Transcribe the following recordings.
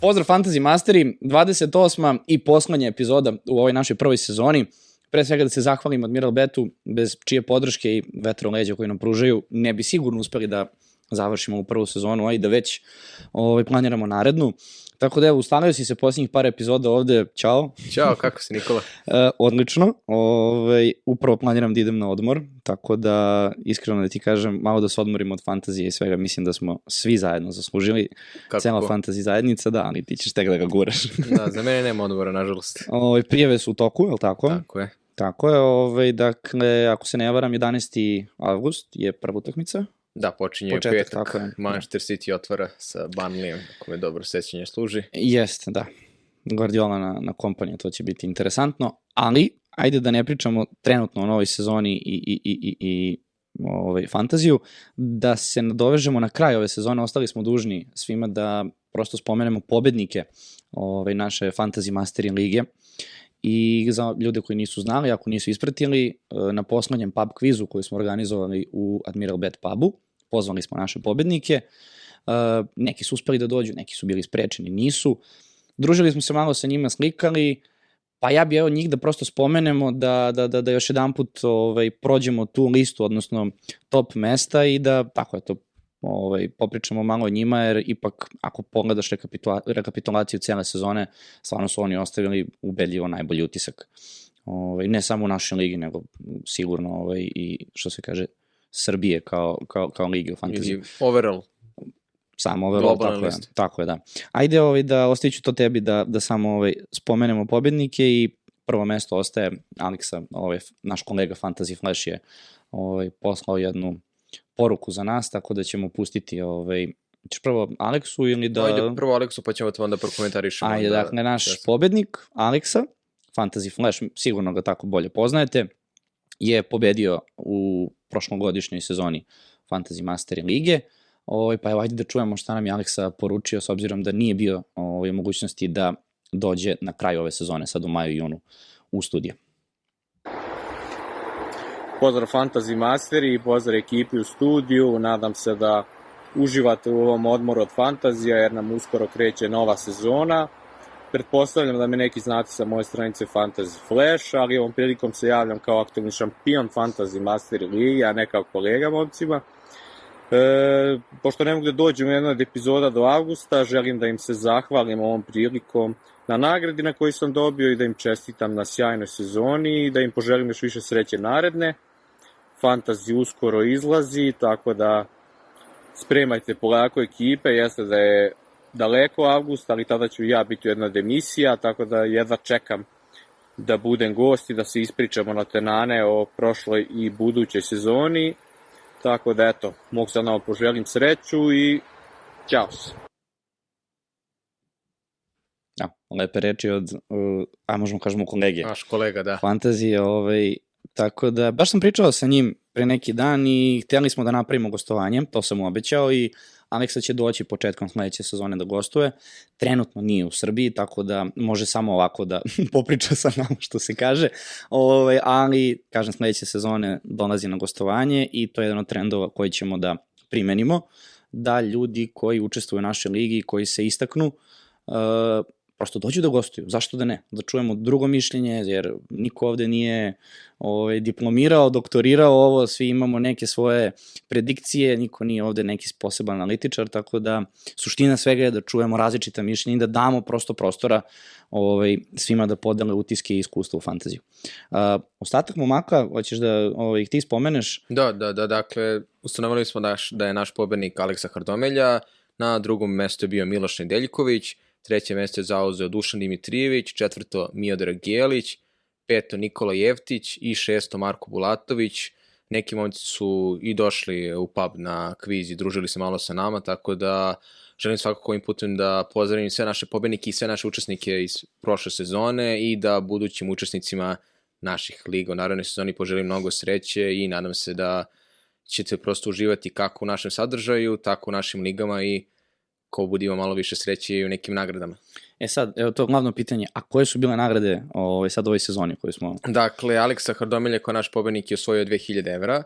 Pozdrav Fantasy Masteri, 28. i poslednja epizoda u ovoj našoj prvoj sezoni. Pre svega da se zahvalim Admiral Betu, bez čije podrške i vetro leđa koji nam pružaju, ne bi sigurno uspeli da završimo u prvu sezonu, a i da već ovaj, planiramo narednu. Tako da evo, ustanio si se posljednjih par epizoda ovde, čao. Ćao, kako si Nikola? E, odlično, ovaj, upravo planiram da idem na odmor, tako da iskreno da ti kažem, malo da se odmorim od fantazije i svega, mislim da smo svi zajedno zaslužili, Kako cela fantazija zajednica, da, ali ti ćeš tek da ga guraš. Da, za mene nema odgovora, nažalost. Ovaj, prijeve su u toku, je li tako? Tako je. Tako je, ovaj, dakle, ako se ne varam, 11. avgust je prva utakmica. Da, počinje Početak, petak. tako je. Manchester City otvara sa Burnleyem, ako me dobro sećanje služi. Jeste, da. Guardiola na, na kompaniju, to će biti interesantno, ali ajde da ne pričamo trenutno o novoj sezoni i, i, i, i, i ovaj, fantaziju, da se nadovežemo na kraj ove sezone, ostali smo dužni svima da prosto spomenemo pobednike ovaj, naše Fantasy Masteri lige i za ljude koji nisu znali, ako nisu ispratili, eh, na poslednjem pub kvizu koji smo organizovali u Admiral Bet pubu, pozvali smo naše pobednike, Uh, neki su uspeli da dođu, neki su bili sprečeni, nisu. Družili smo se malo sa njima, slikali, pa ja bi evo njih da prosto spomenemo, da, da, da, da još jedan put ovaj, prođemo tu listu, odnosno top mesta i da, tako je to, ovaj, popričamo malo o njima, jer ipak ako pogledaš rekapitula, rekapitulaciju cijele sezone, stvarno su oni ostavili ubedljivo najbolji utisak. Ovaj, ne samo u našoj ligi, nego sigurno ovaj, i što se kaže, Srbije kao, kao, kao ligi u fantaziji overall. samo overall, Globalna tako je, lista. tako je, da. Ajde ovaj, da ostaviću to tebi da, da samo ovaj, spomenemo pobednike i prvo mesto ostaje Aleksa, ovaj, naš kolega Fantasy Flash je ovaj, poslao jednu poruku za nas, tako da ćemo pustiti ovaj, ćeš prvo Aleksu ili da... Ajde prvo Aleksu, pa ćemo to onda prokomentarišemo. Ajde, onda- dakle, naš da- pobednik, Aleksa, Fantasy Flash, sigurno ga tako bolje poznajete, je pobedio u prošlogodišnjoj sezoni Fantasy Master Lige. Ovaj, pa evo, ajde da čujemo šta nam je Aleksa poručio, s obzirom da nije bio ovaj, u mogućnosti da dođe na kraju ove sezone, sad u maju i junu, u studiju. Pozdrav Fantasy Masteri i pozdrav ekipi u studiju. Nadam se da uživate u ovom odmoru od fantazija jer nam uskoro kreće nova sezona. Pretpostavljam da me neki znate sa moje stranice Fantasy Flash, ali ovom prilikom se javljam kao aktivni šampion Fantasy Masteri Ligi, a ne kao kolega momcima. E, pošto ne mogu da dođem u jednoj od epizoda do avgusta, želim da im se zahvalim ovom prilikom na nagradi na koju sam dobio i da im čestitam na sjajnoj sezoni i da im poželim još više sreće naredne. Fantasy uskoro izlazi, tako da spremajte polako ekipe, jeste da je daleko avgust, ali tada ću ja biti u jednoj od emisija, tako da jedva čekam da budem gost i da se ispričamo na tenane o prošloj i budućoj sezoni. Tako da eto, mogu sad nama poželim sreću i ćao se. Ja, lepe reči od, uh, a možemo kažemo kolege. Naš kolega, da. fantazije, ovaj, tako da, baš sam pričao sa njim pre neki dan i htjeli smo da napravimo gostovanje, to sam mu obećao i Aleksa će doći početkom sledeće sezone da gostuje. Trenutno nije u Srbiji, tako da može samo ovako da popriča sa nama, što se kaže. Ovaj, ali, kažem, sledeće sezone dolazi na gostovanje i to je jedan od trendova koji ćemo da primenimo, da ljudi koji učestvuju u našoj ligi, koji se istaknu, uh, prosto dođu da gostuju, zašto da ne? Da čujemo drugo mišljenje, jer niko ovde nije ovaj, diplomirao, doktorirao ovo, svi imamo neke svoje predikcije, niko nije ovde neki poseban analitičar, tako da suština svega je da čujemo različita mišljenja i da damo prosto prostora ovaj, svima da podele utiske i iskustva u fantaziju. Uh, ostatak momaka, hoćeš da ovaj, ti spomeneš? Da, da, da, dakle, ustanovili smo da, da je naš pobednik Aleksa Hardomelja, na drugom mestu je bio Miloš Nedeljković, treće mesto je zauzeo Dušan Dimitrijević, četvrto Miodor Gelić, peto Nikola Jevtić i šesto Marko Bulatović. Neki momci su i došli u pub na kviz i družili se malo sa nama, tako da želim svakako ovim putem da pozdravim sve naše pobednike i sve naše učesnike iz prošle sezone i da budućim učesnicima naših liga u narednoj sezoni poželim mnogo sreće i nadam se da ćete prosto uživati kako u našem sadržaju, tako u našim ligama i ko bude imao malo više sreće i u nekim nagradama. E sad, evo to glavno pitanje, a koje su bile nagrade ovaj, sad u ovoj sezoni koju smo... Dakle, Aleksa Hardomelja kao naš pobednik je osvojio 2000 evra,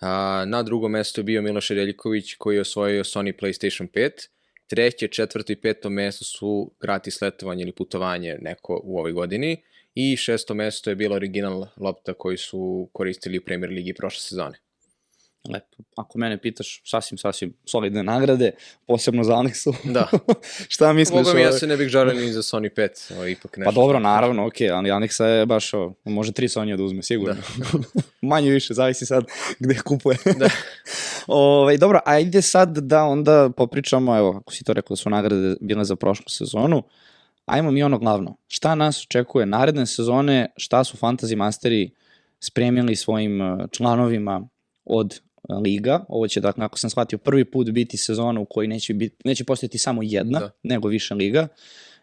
a, na drugom mestu je bio Miloš Reljiković koji je osvojio Sony PlayStation 5, treće, četvrto i peto mesto su gratis letovanje ili putovanje neko u ovoj godini i šesto mesto je bila original lopta koji su koristili u Premier Ligi prošle sezone. Lepo. Ako mene pitaš, sasvim, sasvim solidne nagrade, posebno za Anexu. Da. Šta misliš? Mogu mi, ja se ne bih žalio ni za Sony 5, ovo ipak nešto. Pa dobro, naravno, okej, ali Anexa je baš, o, može tri Sony da uzme, sigurno. Manje više, zavisi sad gde kupuje. Da. Ovaj dobro, ajde sad da onda popričamo, evo, ako si to rekao da su nagrade bile za prošlu sezonu, ajmo mi ono glavno. Šta nas očekuje naredne sezone, šta su Fantasy Masteri spremili svojim eh, članovima od liga. Ovo će, dakle, ako sam shvatio, prvi put biti sezona u kojoj neće, biti, neće postojati samo jedna, Da. nego više liga.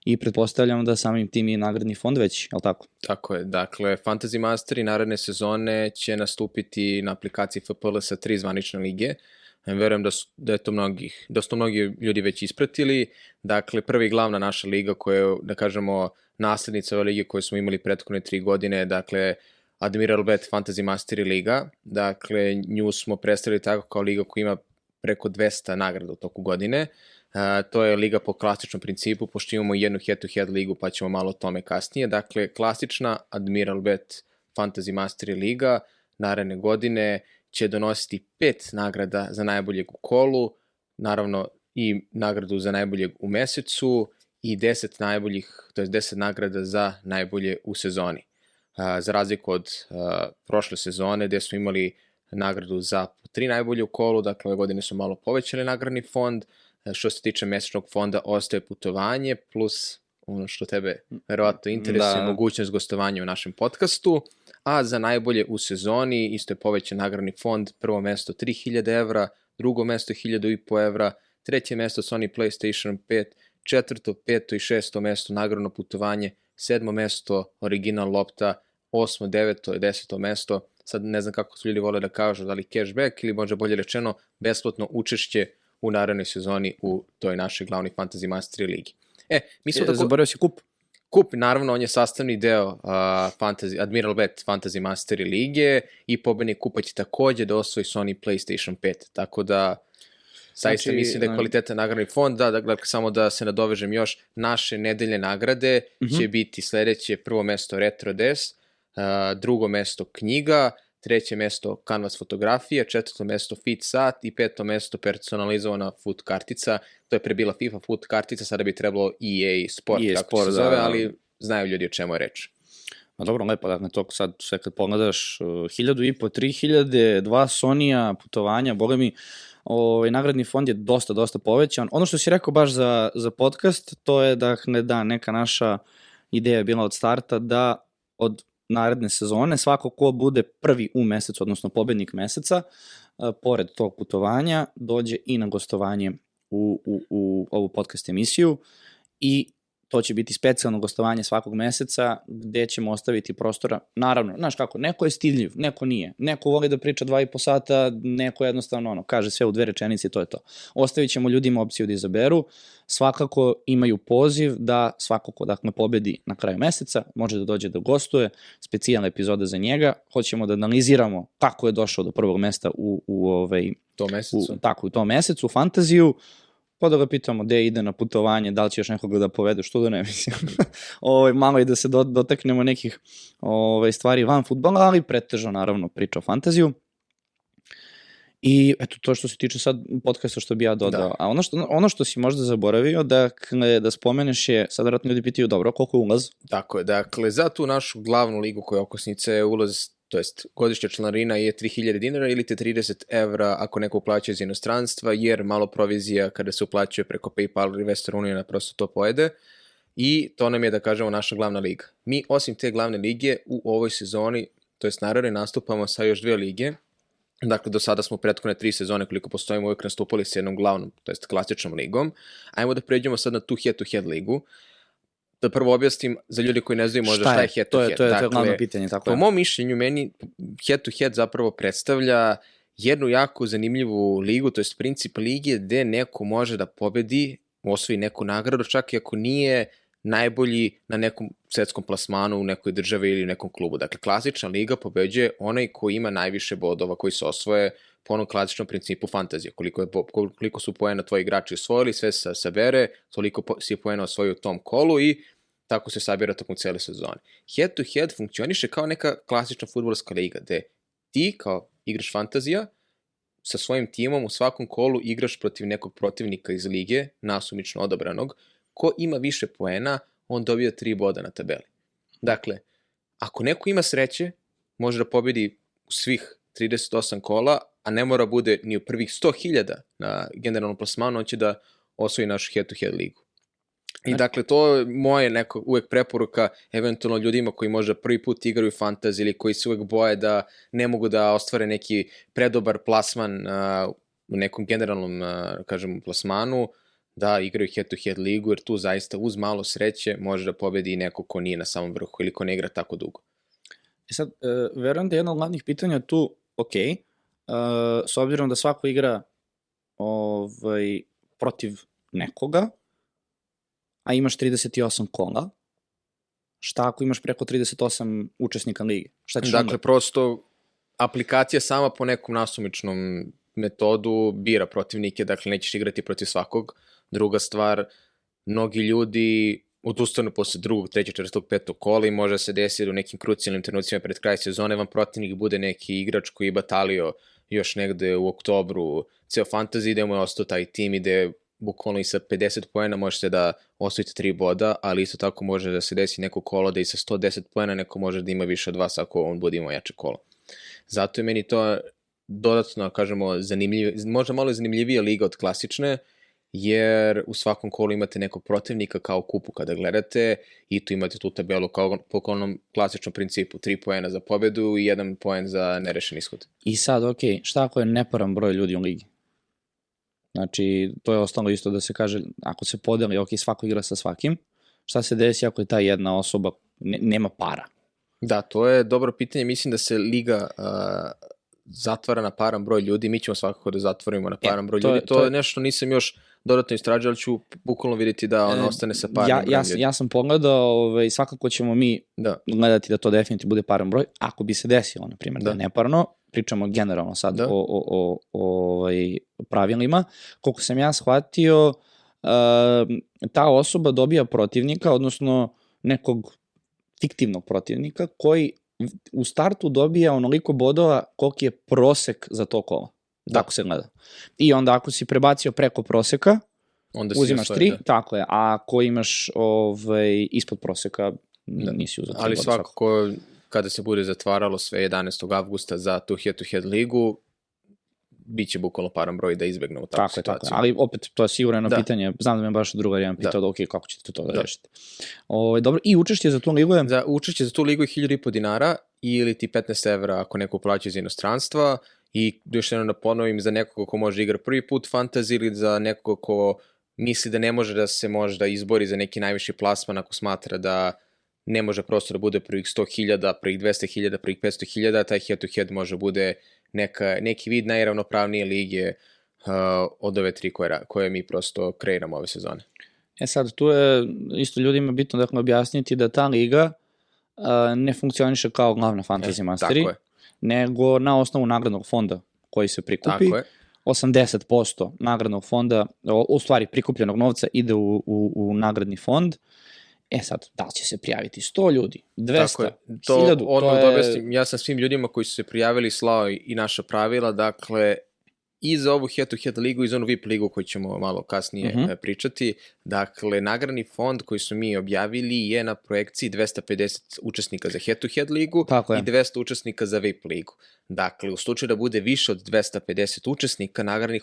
I pretpostavljam da samim tim i nagradni fond već, je li tako? Tako je, dakle, Fantasy Masteri naredne sezone će nastupiti na aplikaciji FPL sa tri zvanične lige. E, Verujem da, su, da, je to mnogih, da su to mnogi ljudi već ispratili. Dakle, prvi i glavna naša liga koja je, da kažemo, naslednica ove lige koje smo imali prethodne tri godine, dakle, Admiral Bet Fantasy Masteri Liga. Dakle, nju smo predstavili tako kao liga koja ima preko 200 nagrada u toku godine. Uh, to je liga po klasičnom principu, pošto imamo jednu head-to-head ligu, pa ćemo malo o tome kasnije. Dakle, klasična Admiral Bet Fantasy Mastery Liga naredne godine će donositi pet nagrada za najboljeg u kolu, naravno i nagradu za najboljeg u mesecu i 10 najboljih, to je 10 nagrada za najbolje u sezoni. Za razliku od prošle sezone gde smo imali nagradu za tri najbolje u kolu, dakle ove godine su malo povećali nagradni fond, što se tiče mesečnog fonda ostaje putovanje plus ono što tebe verovatno interesuje, da. mogućnost gostovanja u našem podcastu, a za najbolje u sezoni isto je povećan nagradni fond, prvo mesto 3000 evra, drugo mesto 1500 evra, treće mesto Sony PlayStation 5, četvrto, peto i šesto mesto nagradno putovanje, sedmo mesto original lopta, osmo, deveto deseto mesto, sad ne znam kako su ljudi vole da kažu, da li cashback ili možda bolje rečeno besplatno učešće u narednoj sezoni u toj našoj glavnoj Fantasy Mastery ligi. E, mi smo E, tako... Zaboravio si kup. Kup, naravno, on je sastavni deo uh, Fantasy, Admiral Bet Fantasy Mastery lige i pobednik kupa će takođe da osvoji Sony PlayStation 5, tako da Zaista Znači, mislim da je kvalitetan nagradni fond, da, da, dakle, samo da se nadovežem još, naše nedeljne nagrade Mhm. će biti sledeće, prvo mesto Retro Des, uh, drugo mesto knjiga, treće mesto Canvas fotografija, četvrto mesto Fit sat i peto mesto personalizovana foot kartica. To je prebila FIFA foot kartica, sada bi trebalo EA Sport, EA kako Sport, se da, zove, da. ali znaju ljudi o čemu je reč. Ma dobro, lepo, dakle, to sad sve kad pogledaš, uh, hiljadu i po, tri hiljade, dva Sonija, putovanja, boga mi, ovaj, nagradni fond je dosta, dosta povećan. Ono što si rekao baš za, za podcast, to je dakle, da neka naša ideja je bila od starta da od naredne sezone. Svako ko bude prvi u mesecu, odnosno pobednik meseca, uh, pored tog putovanja, dođe i na gostovanje u, u, u ovu podcast emisiju i to će biti specijalno gostovanje svakog meseca gde ćemo ostaviti prostora. Naravno, znaš kako, neko je stidljiv, neko nije. Neko voli da priča dva i po sata, neko jednostavno ono, kaže sve u dve rečenice i to je to. Ostavit ćemo ljudima opciju da izaberu. Svakako imaju poziv da svako ko dakle pobedi na kraju meseca može da dođe da gostuje, specijalna epizoda za njega. Hoćemo da analiziramo kako je došao do prvog mesta u, u ovaj, To u, mesecu. tako, u tom mesecu, u fantaziju, pa da ga pitamo gde ide na putovanje, da li će još nekoga da povede, što da ne mislim. ovaj, malo i da se do, dotaknemo nekih ovaj, stvari van futbola, ali pretežno naravno priča o fantaziju. I eto to što se tiče sad podcasta što bi ja dodao. Da. A ono što, ono što si možda zaboravio, dakle, da spomeneš je, sad vratno ljudi pitaju, dobro, koliko je ulaz? Tako je, dakle, za tu našu glavnu ligu koja je okosnica je ulaz, to jest godišnja članarina je 3000 dinara ili te 30 evra ako neko uplaća iz inostranstva, jer malo provizija kada se uplaćuje preko PayPal ili Western Uniona prosto to pojede. I to nam je, da kažemo, naša glavna liga. Mi, osim te glavne lige, u ovoj sezoni, to jest naravno, nastupamo sa još dve lige. Dakle, do sada smo prethodne tri sezone koliko postojimo uvijek nastupali sa jednom glavnom, to jest klasičnom ligom. Ajmo da pređemo sad na tu head-to-head ligu. Da prvo objasnim za ljudi koji ne znaju možda šta, je head to to head. je, to je, to je glavno pitanje, tako Po je. mom mišljenju, meni head to head zapravo predstavlja jednu jako zanimljivu ligu, to jest princip lige gde neko može da pobedi, osvoji neku nagradu, čak i ako nije najbolji na nekom svetskom plasmanu u nekoj državi ili nekom klubu. Dakle, klasična liga pobeđuje onaj koji ima najviše bodova koji se osvoje po onom klasičnom principu fantazije. Koliko, je, koliko su poena tvoji igrači osvojili, sve se sabere, toliko si poena osvojio u tom kolu i tako se sabira tokom cele sezone. Head to head funkcioniše kao neka klasična futbolska liga, gde ti kao igraš fantazija, sa svojim timom u svakom kolu igraš protiv nekog protivnika iz lige, nasumično odabranog, ko ima više poena, on dobija 3 boda na tabeli. Dakle, ako neko ima sreće, može da pobedi u svih 38 kola, a ne mora bude ni u prvih 100.000 na generalnom plasmanu, on će da osvoji našu head-to-head ligu. I dakle, to je moje neko uvek preporuka eventualno ljudima koji možda prvi put igraju fantasy ili koji se uvek boje da ne mogu da ostvare neki predobar plasman uh, u nekom generalnom, uh, kažem, plasmanu, da igraju head-to-head -head ligu, jer tu zaista uz malo sreće može da pobedi i neko ko nije na samom vrhu ili ko ne igra tako dugo. E sad, uh, verujem da je jedno od glavnih pitanja tu, ok, uh, s obzirom da svako igra ovaj, protiv nekoga, a imaš 38 kola, šta ako imaš preko 38 učesnika lige? Šta ćeš dakle, onda? prosto aplikacija sama po nekom nasumičnom metodu bira protivnike, dakle nećeš igrati protiv svakog. Druga stvar, mnogi ljudi odustanu posle drugog, trećeg, četvrtog, petog kola i može se desiti da u nekim krucijalnim trenucima pred kraj sezone vam protivnik bude neki igrač koji je batalio još negde u oktobru ceo fantasy, gde mu je ostao taj tim i gde bukvalno i sa 50 poena možete da osvojite 3 boda, ali isto tako može da se desi neko kolo da i sa 110 poena neko može da ima više od vas ako on bude imao jače kolo. Zato je meni to dodatno, kažemo, zanimljiv, možda malo zanimljivija liga od klasične, jer u svakom kolu imate nekog protivnika kao kupu kada gledate i tu imate tu tabelu kao po onom klasičnom principu, 3 poena za pobedu i 1 poen za nerešen ishod. I sad, ok, šta ako je neparan broj ljudi u ligi? Znači, to je ostalo isto da se kaže, ako se podeli, ok, svako igra sa svakim, šta se desi ako je ta jedna osoba, ne, nema para? Da, to je dobro pitanje. Mislim da se liga uh, zatvara na paran broj ljudi. Mi ćemo svakako da zatvorimo na e, paran broj to ljudi. To, to je nešto nisam još dodatno istražio, ali ću bukvalno vidjeti da on e, ostane sa paran ja, broj ja, ljudi. Ja sam pogledao, ovaj, svakako ćemo mi da. gledati da to definitivno bude paran broj. Ako bi se desilo, na primjer, da, da je neparno, pričamo generalno sad da. o, o, o, o ovaj, pravilima, koliko sam ja shvatio, uh, ta osoba dobija protivnika, odnosno nekog fiktivnog protivnika, koji u startu dobija onoliko bodova koliko je prosek za to kola. Da. Tako se gleda. I onda ako si prebacio preko proseka, onda si uzimaš tri, da. tako je. A ako imaš ovaj, ispod proseka, da. nisi uzao Ali svakako, kada se bude zatvaralo sve 11. avgusta za tu head-to-head -head ligu, bit će bukvalno paran broj da izbegnemo takvu tako situaciju. Tako je, ali opet to je sigurno da. pitanje, znam da me baš druga jedan pitao da. da ok, kako ćete to da, da. rešiti. O, ovaj, dobro, i učešće za tu ligu je? Za učešće za tu ligu je 1000,5 dinara ili ti 15 evra ako neko plaća iz inostranstva i još jedno da ponovim za nekoga ko može igra prvi put fantasy ili za nekoga ko misli da ne može da se možda izbori za neki najviši plasman ako smatra da ne može prosto da bude prvih 100.000, prvih 200.000, prvih 500.000, taj head to head može bude neka, neki vid najravnopravnije lige uh, od ove tri koje, koje mi prosto kreiramo ove sezone. E sad, tu je isto ljudima bitno dakle objasniti da ta liga uh, ne funkcioniše kao glavna fantasy e, masteri, nego na osnovu nagradnog fonda koji se prikupi. Tako je. 80% nagradnog fonda, u stvari prikupljenog novca ide u, u, u nagradni fond, E sad, da li će se prijaviti 100 ljudi, 200, Tako je. To, 1000? Odmah to je... da ja sam svim ljudima koji su se prijavili slao i naša pravila, dakle, i za ovu head-to-head -head ligu i za onu VIP ligu koju ćemo malo kasnije uh mhm. -huh. pričati. Dakle, nagradni fond koji su mi objavili je na projekciji 250 učesnika za head-to-head -head ligu Tako i 200 učesnika za VIP ligu. Dakle, u slučaju da bude više od 250 učesnika, nagradni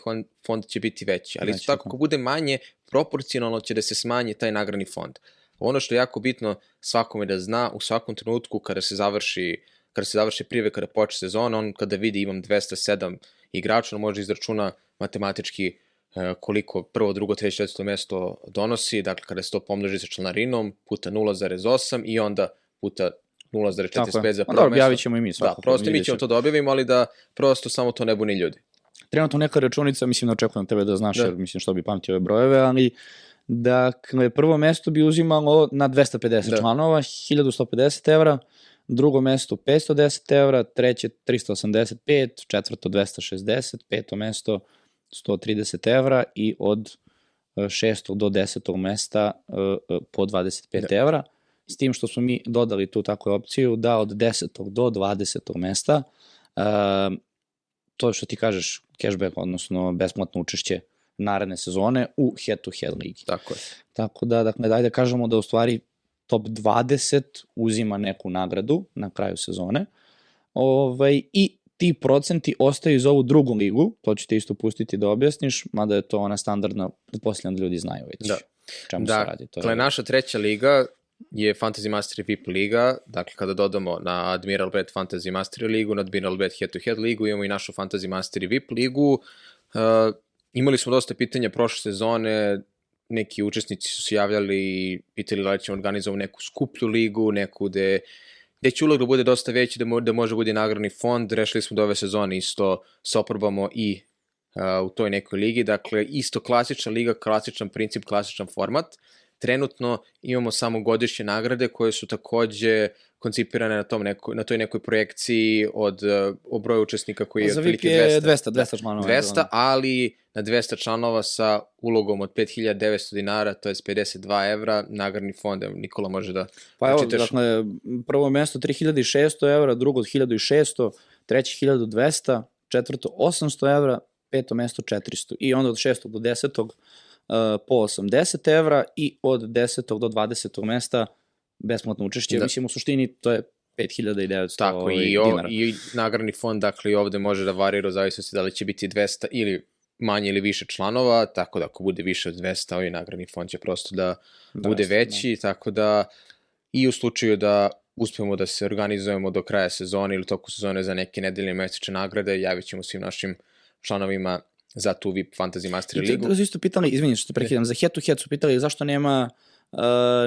fond će biti veći. Ali isto tako, ako bude manje, proporcionalno će da se smanji taj nagradni fond. Ono što je jako bitno svakome da zna, u svakom trenutku kada se završi kada se završi prive, kada počne sezona, on kada vidi imam 207 igrača, on može izračuna matematički e, koliko prvo, drugo, treće, četvrto mesto donosi, dakle kada se to pomnoži sa članarinom, puta 0,8 i onda puta 0,45 za prvo mesto. objavit ćemo i mi svakako. Da, prosto mi ćemo to da objavimo, ali da prosto samo to ne buni ljudi. Trenutno neka računica, mislim da očekujem tebe da znaš, da. jer mislim što bi pamtio ove brojeve, ali Dakle, prvo mesto bi uzimalo na 250 Da. članova, 1150 evra, drugo mesto 510 evra, treće 385, četvrto 260, peto mesto 130 evra i od e, šestog do desetog mesta e, e, po 25 Da. evra. S tim što smo mi dodali tu takvu opciju da od 10. do 20. mesta to što ti kažeš cashback, odnosno besplatno učešće naredne sezone u head-to-head ligi. Tako je. Tako da, dakle, dajde da kažemo da u stvari top 20 uzima neku nagradu na kraju sezone. Ovaj, I ti procenti ostaju za ovu drugu ligu, to ću te isto pustiti da objasniš, mada je to ona standardna, pretpostavljam da ljudi znaju već Da. čemu se radi. To Dakle, je, naša treća liga je Fantasy Master VIP liga, dakle kada dodamo na Admiral Bet Fantasy Master ligu, na Admiral Bet Head to Head ligu, imamo i našu Fantasy Master VIP ligu. Uh, imali smo dosta pitanja prošle sezone, neki učesnici su se javljali i pitali da li ćemo organizovati neku skuplju ligu, neku gde, gde će ulog da bude dosta veći, da, mo, da može bude nagradni fond. Rešili smo da ove sezone isto se oprobamo i uh, u toj nekoj ligi. Dakle, isto klasična liga, klasičan princip, klasičan format. Trenutno imamo samo godišnje nagrade koje su takođe koncipirane na, tom neko, na toj nekoj projekciji od uh, o broju učesnika koji je otprilike je 200. 200, 200 članova. 200, ali na 200 članova sa ulogom od 5900 dinara, to je 52 evra, nagradni fond, evo, Nikola može da Pa evo, pročitaš. dakle, prvo mesto 3600 evra, drugo 1600, treće 1200, četvrto 800 evra, peto mesto 400. I onda od 6. do 10. Uh, po 80 evra i od 10. do 20. mesta besplatno učešće. Da. Da. Mislim, u suštini to je 5900 Tako, ovaj, i, o, dinara. i nagradni fond, dakle, i ovde može da varira u zavisnosti da li će biti 200 ili manje ili više članova, tako da ako bude više od 200, ovaj nagradni fond će prosto da, Da, bude jeste, veći, tako da i u slučaju da uspemo da se organizujemo do kraja sezone ili toku sezone za neke nedeljne mesečne nagrade, javit ćemo svim našim članovima za tu VIP Fantasy Master I ligu. to su isto pitali, izvini što te prekidam, za head to head su pitali zašto nema uh,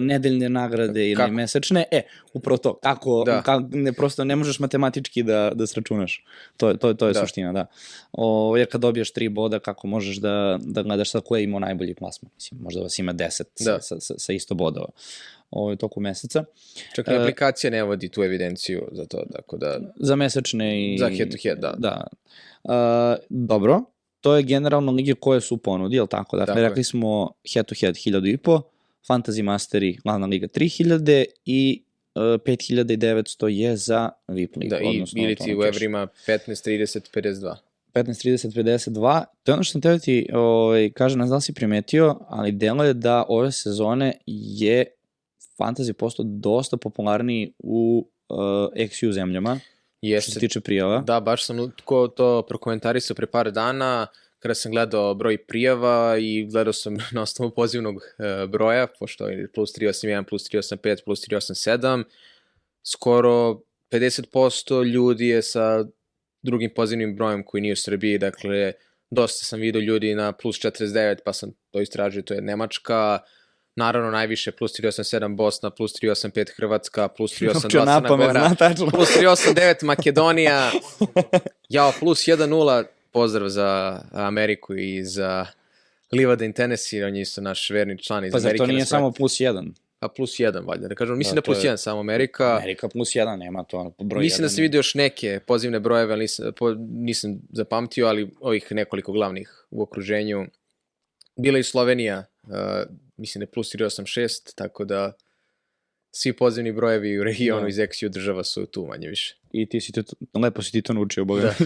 nedeljne nagrade ili Kako? mesečne. E, upravo to, kako, Da. ka, ne, prosto ne možeš matematički da, da sračunaš. To, je- to, je- to je Da. suština, da. O, jer kad dobiješ tri boda, kako možeš da, da gledaš sad ko je imao najbolji plasman. Mislim, možda vas ima deset Da. sa, sa, sa, isto bodova o, toku meseca. Čak i E, aplikacija ne vodi tu evidenciju za to, tako da... Za mesečne i... Za head to head, da. Da. Uh, dobro, to je generalno lige koje su ponudi, jel tako? Dakle, Tako je. rekli smo head to head 1000 i po, Fantasy Masteri, glavna liga 3000 i uh, 5900 je za VIP ligu. Da, i odnosno ili to ti u evrima 15, 30, 52. 15, 30, 52. To je ono što sam teo da ti ovaj, kaže, ne znam da si primetio, ali delo je da ove sezone je fantasy postao dosta popularniji u uh, XU zemljama, što se Jeste, tiče prijava. Da, baš sam ko to prokomentarisao pre par dana, kada sam gledao broj prijava i gledao sam na osnovu pozivnog e, broja, pošto je plus 381, plus 385, plus 387, skoro 50% ljudi je sa drugim pozivnim brojem koji nije u Srbiji, dakle, dosta sam vidio ljudi na plus 49, pa sam to istražio, to je Nemačka, naravno najviše plus 387 Bosna, plus 385 Hrvatska, plus 382 Učio Crna Gora, plus 389 Makedonija, jao, plus 1-0, pozdrav za Ameriku i za Livada Tennessee, on je isto naš verni član iz Pa zar Amerike. to nije samo plus jedan? Pa plus 1, valjda, da kažem, mislim Da, da, plus je- 1 samo Amerika. Amerika plus jedan, nema to broj Mislim da jedan. sam vidio još neke pozivne brojeve, ali nisam, po, nisam zapamtio, ali ovih nekoliko glavnih u okruženju. Bila i Slovenija, uh, mislim da je plus 386, tako da svi pozivni brojevi u regionu Da. iz XU država su tu manje više. I ti si to, lepo si ti to naučio, boga. Da.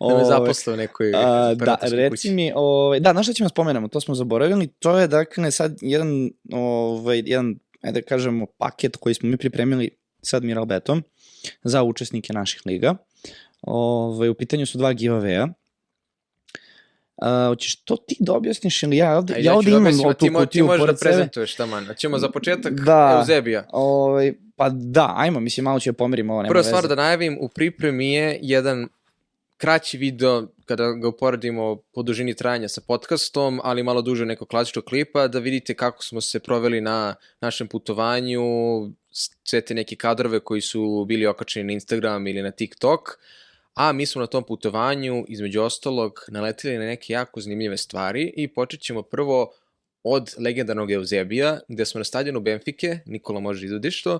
Da me Ovaj, zaposle u nekoj A, da, reci kući. mi, ovaj, da, znaš šta ćemo spomenemo, to smo zaboravili, to je dakle sad jedan, ovaj, jedan, ajde da kažemo, paket koji smo mi pripremili sa Admiral Betom za učesnike naših liga. Ovaj, u pitanju su dva giveaway-a. Uh, hoćeš to ti da objasniš ili ja ovde, Ajde, ja ovde da imam objasnim, a tu ti, mo, ti kutiju možeš da prezentuješ taman. A ćemo za početak Da. Eusebija. Ovaj, pa da, ajmo, mislim, malo ću da pomerim ovo, nema Prva stvar da najavim, u pripremi je jedan kraći video, kada ga uporedimo po dužini trajanja sa podcastom, ali malo duže neko klasičnog klipa, da vidite kako smo se proveli na našem putovanju, sve te neke kadrove koji su bili okačeni na Instagram ili na TikTok, a mi smo na tom putovanju, između ostalog, naletili na neke jako zanimljive stvari i počet ćemo prvo od legendarnog Eusebija, gde smo na stadionu Benfike, Nikola može izvodiš to,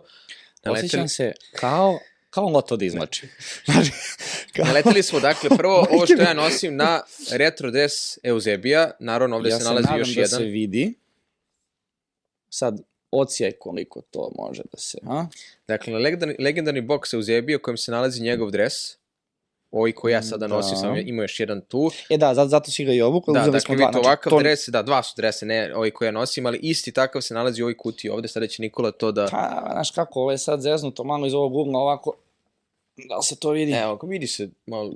Osjećam se kao, kao loto da izlači. Znači, kao... Naleteli smo, dakle, prvo ovo što ja nosim na retro dres Eusebija, naravno ovde ja se nalazi nadam još da jedan. se vidi. Sad, ocijaj koliko to može da se, a? Dakle, legendarni, legendarni boks Eusebija u kojem se nalazi njegov dres, ovaj koji ja sada Da. nosim, sam ima još jedan tu. E da, zato, si ga i obuku, Da, uzeli dakle, smo dva. vidite ovakav to, dres, da, dva su drese, ne ovaj koji ja nosim, ali isti takav se nalazi u ovoj kutiji ovde, sada će Nikola to da... Pa, znaš kako, ovo je sad zeznuto malo iz ovog ugla ovako, da se to vidi? Evo, ako vidi se malo...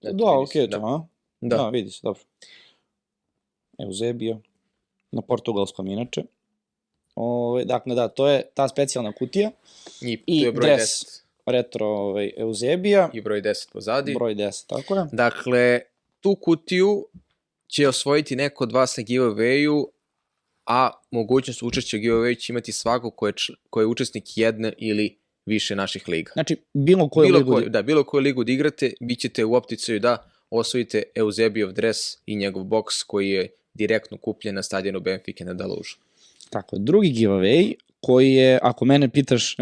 Da, vidi okej, se, to, a? Da. Da, vidi se, dobro. Eusebio, na portugalskom inače. Ove, dakle, da, to je ta specijalna kutija, I, I tu je broj dres. 10. retro ovaj, Eusebija, I broj 10 pozadi. broj 10, tako je. Dakle, tu kutiju će osvojiti neko od vas na giveawayu, a mogućnost učešća u giveawayu će imati svako ko je, ko je učesnik jedne ili više naših liga. Znači, bilo koju bilo ligu... koju, da, bilo koju ligu da igrate, bit ćete u opticaju da osvojite Eusebijov dres i njegov boks koji je direktno kupljen na stadionu Benfike na Dalužu. Tako drugi giveaway koji je, ako mene pitaš,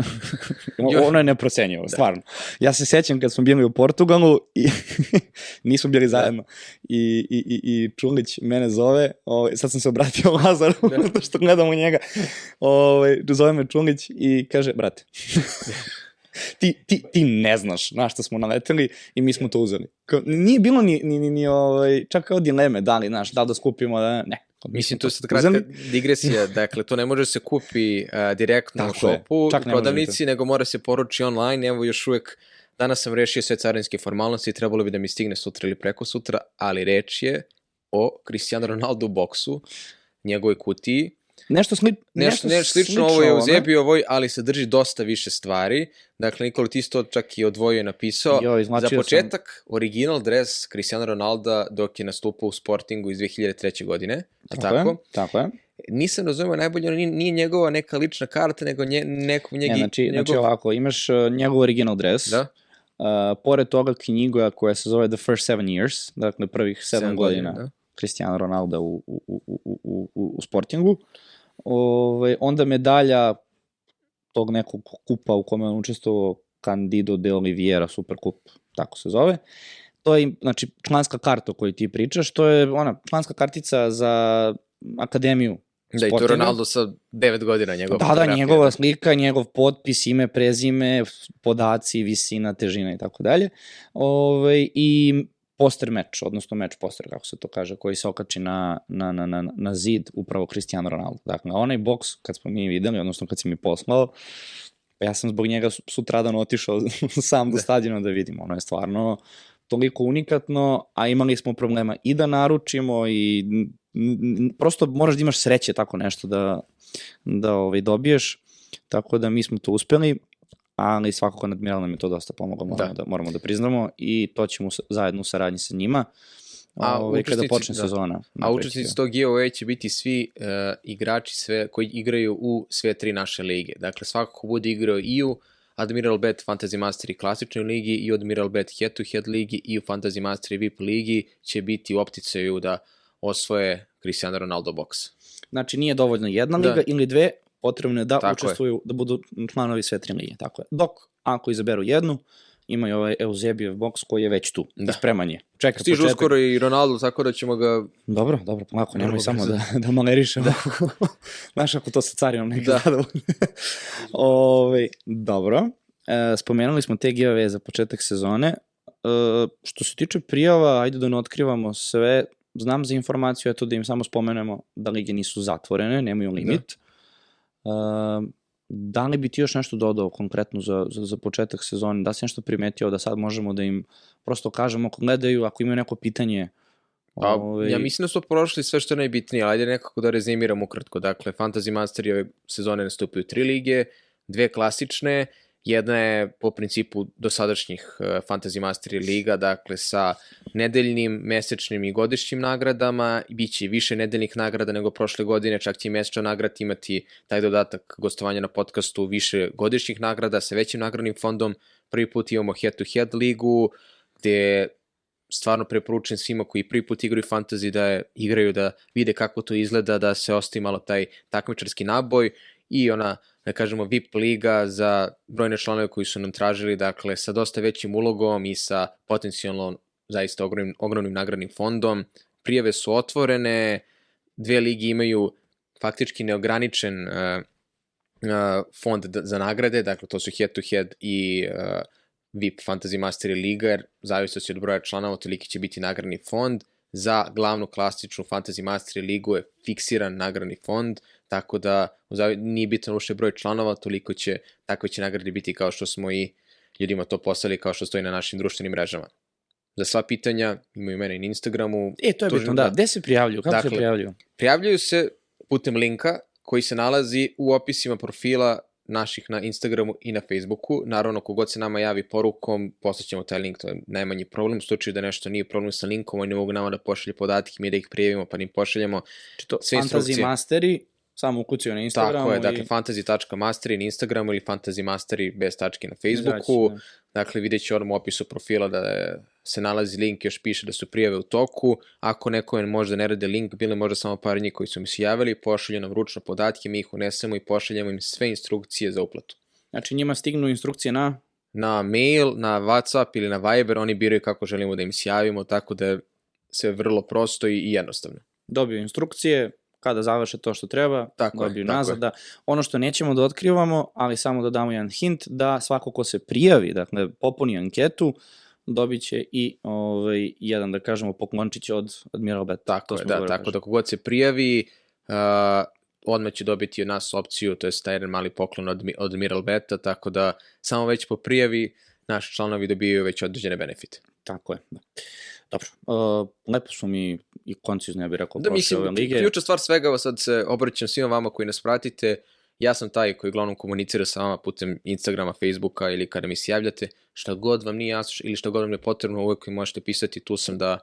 ono je neprocenjivo, stvarno. Ja se sećam kad smo bili u Portugalu i nismo bili zajedno i, i, i, i Čulić mene zove, ovaj, sad sam se obratio Lazaru, Da. zato što gledam u njega, ovaj, zove me Čulić i kaže, brate, ti, ti, ti ne znaš na što smo naleteli i mi smo to uzeli. Kao, nije bilo ni, ni, ni, ni ovaj, čak kao dileme, da li, znaš, da li da skupimo, da ne. Mi Mislim, to je sad kratka digresija, dakle, to ne može se kupi uh, direktno Tako u šopu, u ne prodavnici, nego mora se poruči online, evo još uvek, danas sam rešio sve carinske formalnosti, trebalo bi da mi stigne sutra ili preko sutra, ali reč je o Cristiano Ronaldo boksu, njegovoj kutiji, Nešto, sli, Nešto, nešto slično, ovo je u ono. Zebi, ovoj, ali sadrži dosta više stvari. Dakle, Nikola ti isto čak i odvojio i napisao. Jo, Za izvlačio sam- početak, original dres Cristiano Ronaldo dok je nastupao u Sportingu iz 2003. godine. Tako? tako? Je, tako je. Nisam razumeo najbolje, ono nije, njegova neka lična karta, nego nje, neko njegi, Ne, znači, njegov... znači ovako, imaš uh, njegov original dres, Da, uh, pored toga knjiga koja se zove The First Seven Years, dakle prvih sedam, sedam godina, da. Cristiano Ronaldo u, u, u, u, u, u, u Sportingu. Ove, onda medalja tog nekog kupa u kome on učestvovao Candido de Oliveira, super kup, tako se zove. To je, znači, članska karta o kojoj ti pričaš, to je ona članska kartica za akademiju Da, i to Sportinga. Ronaldo sa 9 godina njegova Da, da, njegova slika, njegov potpis, ime, prezime, podaci, visina, težina i tako dalje. Ove, I poster meč, odnosno meč poster, kako se to kaže, koji se okači na, na, na, na, na zid upravo Cristiano Ronaldo. Dakle, onaj boks, kad smo mi videli, odnosno kad si mi poslao, pa ja sam zbog njega su- sutradan otišao sam do stadiona da vidim. Ono je stvarno toliko unikatno, a imali smo problema i da naručimo i prosto moraš da imaš sreće tako nešto da, da ovaj, dobiješ, tako da mi smo to uspeli, ali svakako Admiral nam je to dosta pomoglo, moramo da, da, moramo da priznamo i to ćemo zajedno u saradnji sa njima, A ovaj, kada počne da. sezona. A učesnici tog giveaway će biti svi uh, igrači sve, koji igraju u sve tri naše lige. Dakle, svako ko bude igrao i u Admiral Bet Fantasy Master i klasičnoj ligi i u Admiral Bet Head to Head ligi i u Fantasy Master i VIP ligi će biti u opticaju da osvoje Cristiano Ronaldo box. Znači nije dovoljno jedna Da. liga ili dve, potrebno je da Tako je. učestvuju, da budu članovi sve tri lige, tako je. Dok, ako izaberu jednu, imaju ovaj Eusebijev boks koji je već tu, Da. da. spreman je. Čeka Stiže početak. uskoro i Ronaldo, tako da ćemo ga... Dobro, dobro, polako, nemoj samo brzo. da, da malerišemo. Da. Znaš, ako to sa carinom neki Da. da. Ove, dobro, e, spomenuli smo te giveaway za početak sezone. E, što se tiče prijava, ajde da ne otkrivamo sve. Znam za informaciju, eto da im samo spomenemo da lige nisu zatvorene, nemaju limit. Da. E, da li bi ti još nešto dodao konkretno za, za, za početak sezone? Da si nešto primetio da sad možemo da im prosto kažemo ako gledaju, ako imaju neko pitanje, Pa, Ja mislim da smo prošli sve što je najbitnije, ali ajde nekako da rezimiram ukratko. Dakle, Fantasy Masteri ove sezone nastupaju tri lige, dve klasične, jedna je po principu dosadašnjih uh, Fantasy Masteri liga, dakle sa nedeljnim, mesečnim i godišnjim nagradama, biće više nedeljnih nagrada nego prošle godine, čak će i mesečna nagrada imati taj dodatak gostovanja na podcastu više godišnjih nagrada sa većim nagradnim fondom. Prvi put imamo head-to-head ligu, gde stvarno preporučujem svima koji prvi put igraju fantasy da je, igraju, da vide kako to izgleda, da se ostavi malo taj takmičarski naboj i ona, da kažemo, VIP liga za brojne članove koji su nam tražili, dakle, sa dosta većim ulogom i sa potencijalno zaista ogromnim, ogromnim nagradnim fondom. Prijave su otvorene, dve ligi imaju faktički neograničen uh, uh, fond za nagrade, dakle to su head to head i uh, VIP Fantasy Master Liga, jer zavisno od broja članova, toliki će biti nagradni fond. Za glavnu klasičnu Fantasy Master Ligu je fiksiran nagradni fond, tako da nije bitan ušte broj članova, toliko će, takve će nagrade biti kao što smo i ljudima to poslali, kao što stoji na našim društvenim mrežama. Za sva pitanja imaju mene i na Instagramu. E, to je bitno, da. da. Gde se prijavljuju? Kako dakle, se prijavljuju? Prijavljuju se putem linka koji se nalazi u opisima profila naših na Instagramu i na Facebooku. Naravno, kogod se nama javi porukom, poslaćemo taj link, to je najmanji problem. U slučaju da nešto nije problem sa linkom, oni ne mogu nama da pošalje podatke, mi da ih prijavimo, pa im pošaljemo to, sve instrukcije. Fantasy Masteri, samo ukucaju na Instagramu. Tako je, dakle, i... fantasy.masteri na Instagramu ili fantasy masteri bez tačke na Facebooku. Znači, da. Dakle, vidjet će onom opisu profila da se nalazi link, još piše da su prijave u toku. Ako neko možda ne rade link, bili možda samo par njih koji su mi se javili, pošalju nam ručno podatke, mi ih unesemo i pošaljemo im sve instrukcije za uplatu. Znači njima stignu instrukcije na? Na mail, na Whatsapp ili na Viber, oni biraju kako želimo da im se javimo, tako da je sve vrlo prosto i jednostavno. Dobiju instrukcije, kada završe to što treba, tako dobiju je, nazad. Da, ono što nećemo da otkrivamo, ali samo da damo jedan hint, da svako ko se prijavi, dakle, popuni anketu, dobit će i ovaj, jedan, da kažemo, poklončić od Admiral Bet. Tako je, da, tako da kogod se prijavi, uh, odmah će dobiti od nas opciju, to je taj jedan mali poklon od, od Admiral Beta, tako da samo već po prijavi naši članovi dobijaju već određene benefite. Tako je, da. Dobro, uh, lepo su mi i koncizno, ja bih rekao, da, mislim, ove lige. Ključna stvar svega, sad se obraćam svima vama koji nas pratite, ja sam taj koji uglavnom komunicira sa vama putem Instagrama, Facebooka ili kada mi se javljate, šta god vam nije jasno ili šta god vam je potrebno, uvek mi možete pisati, tu sam da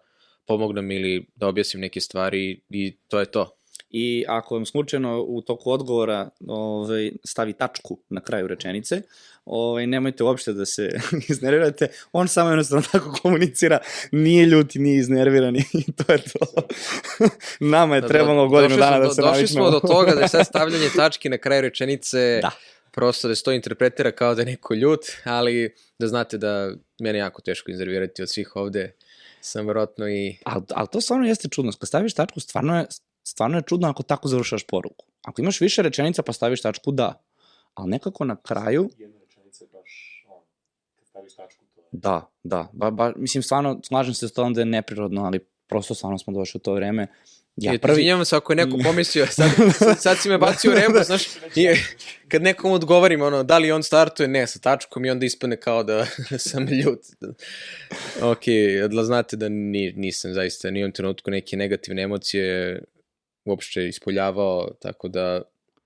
pomognem ili da objasnim neke stvari i to je to i ako vam slučajno u toku odgovora ovaj, stavi tačku na kraju rečenice, ovaj, nemojte uopšte da se iznervirate, on samo jednostavno tako komunicira, nije ljuti, nije iznerviran i to je to. Nama je da, trebalo godinu dana da se navičemo. Došli smo do toga da je sad stavljanje tačke na kraju rečenice da. prosto da se to interpretira kao da je neko ljut, ali da znate da mene jako teško iznervirati od svih ovde sam vrotno i... Ali al to stvarno jeste čudno. Kad staviš tačku, stvarno je, stvarno je čudno ako tako završaš poruku. Ako imaš više rečenica pa staviš tačku, da. Ali nekako na kraju... Jedna rečenica je baš, on, kad staviš tačku, to je... Da, da. Ba, ba, mislim, stvarno, slažem se s tom da je neprirodno, ali prosto stvarno smo došli u to vreme. Ja prvi... Izvinjavam se ako je neko pomislio, sad, sad si me bacio u rebu, znaš, i, kad nekom odgovorim, ono, da li on startuje, ne, sa tačkom i onda ispane kao da sam ljut. ok, da znate da ni, nisam zaista ni u trenutku neke negativne emocije uopšte ispoljavao, tako da,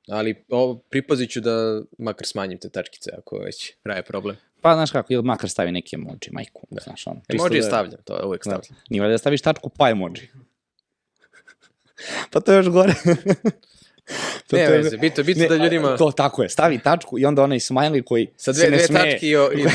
ali ovo, pripazit ću da makar smanjim te tačkice ako već praje problem. Pa, znaš kako, ili makar stavi neki emoji, majku, da. znaš ono. Emoji da, stavljam, to je uvek da. stavljam. Da, nije da staviš tačku pa emoji. pa to je još gore. to, ne, to je, veze, bito, bito ne, da ljudima... To, tako je, stavi tačku i onda onaj smiley koji Sa dve, se ne dve smeje. tačke i... O, i...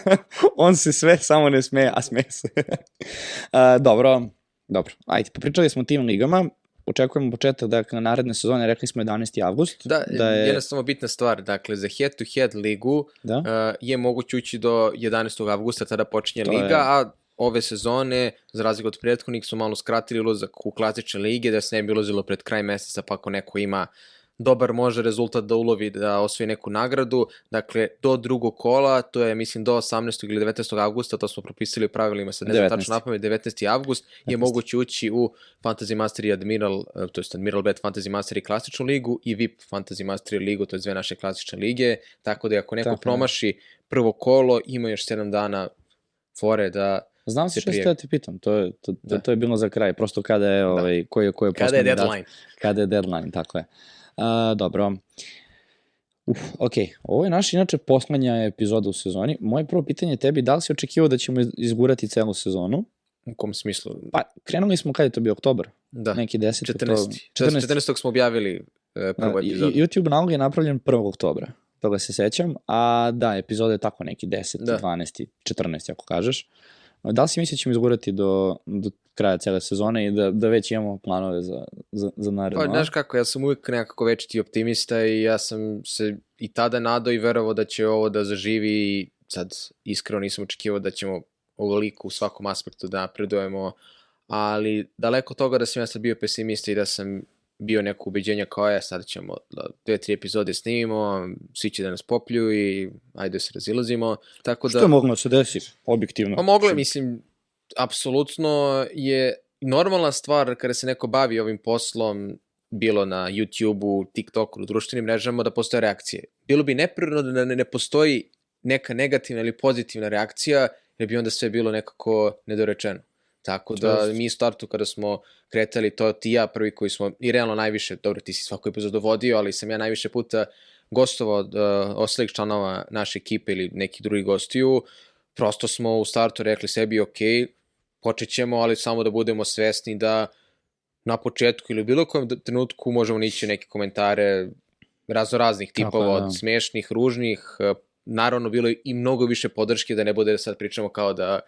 On se sve samo ne smeje, a smeje se. uh, dobro, dobro. Ajde, popričali smo o tim ligama očekujemo početak dakle, naredne sezone, rekli smo 11. avgust. Da, da je... jednostavno bitna stvar, dakle, za head-to-head ligu da? uh, je moguće ući do 11. avgusta, tada počinje to liga, je... a ove sezone, za razliku od prethodnih, su malo skratili ulazak u klasične lige, da se ne bi ulazilo pred kraj meseca, pa ako neko ima dobar može rezultat da ulovi da osvoji neku nagradu. Dakle, do drugog kola, to je mislim do 18. ili 19. avgusta, to smo propisali u pravilima, sad ne znam tačno napamet, 19. avgust 19. je moguće ući u Fantasy Master i Admiral, e, to je Admiral Bet Fantasy Master i klasičnu ligu i VIP Fantasy Master ligu, to je dve naše klasične lige, tako da ako neko tako, promaši prvo kolo, ima još 7 dana fore da Znam se što ste da ti pitam, to je, to, da. to je bilo za kraj, prosto kada je, da. ovaj, koji je, koji je Kada je deadline. Dat, kada je deadline, tako je. A, dobro. Uf, ok, ovo je naš inače poslednja epizoda u sezoni. Moje prvo pitanje je tebi, da li si očekivao da ćemo izgurati celu sezonu? U kom smislu? Pa, krenuli smo kada je to bio oktober? Da. Neki 10. 14. 14. 14. smo objavili e, prvu epizodu. YouTube nalog je napravljen 1. oktobra, toga se sećam, a da, epizoda je tako neki 10, da. 12, 14, ako kažeš. Da li si misli da ćemo izgurati do, do kraja cele sezone i da, da već imamo planove za, za, za naredno? Pa, znaš kako, ja sam uvijek nekako večiti optimista i ja sam se i tada nadao i verovao da će ovo da zaživi i sad iskreno nisam očekivao da ćemo ovoliko u svakom aspektu da napredujemo, ali daleko toga da sam ja sad bio pesimista i da sam bio neko ubeđenja kao je, sad ćemo da dve, tri epizode snimimo, svi će da nas poplju i ajde da se razilazimo. Tako da, Što je moglo da se desi, objektivno? Pa moglo je, mislim, apsolutno je normalna stvar kada se neko bavi ovim poslom, bilo na YouTube-u, TikToku, na društvenim mrežama, da postoje reakcije. Bilo bi neprirodno da ne, postoji neka negativna ili pozitivna reakcija, jer bi onda sve bilo nekako nedorečeno. Tako da mi u startu kada smo kretali, to ti ja prvi koji smo, i realno najviše, dobro ti si svako epizod dovodio, ali sam ja najviše puta gostovao od uh, ostalih članova naše ekipe ili nekih drugih gostiju, prosto smo u startu rekli sebi, ok, počet ćemo, ali samo da budemo svesni da na početku ili u bilo kojem trenutku možemo nići neke komentare razno raznih Tako tipova, je, da. od smešnih, ružnih, eh, naravno bilo je i mnogo više podrške da ne bude da sad pričamo kao da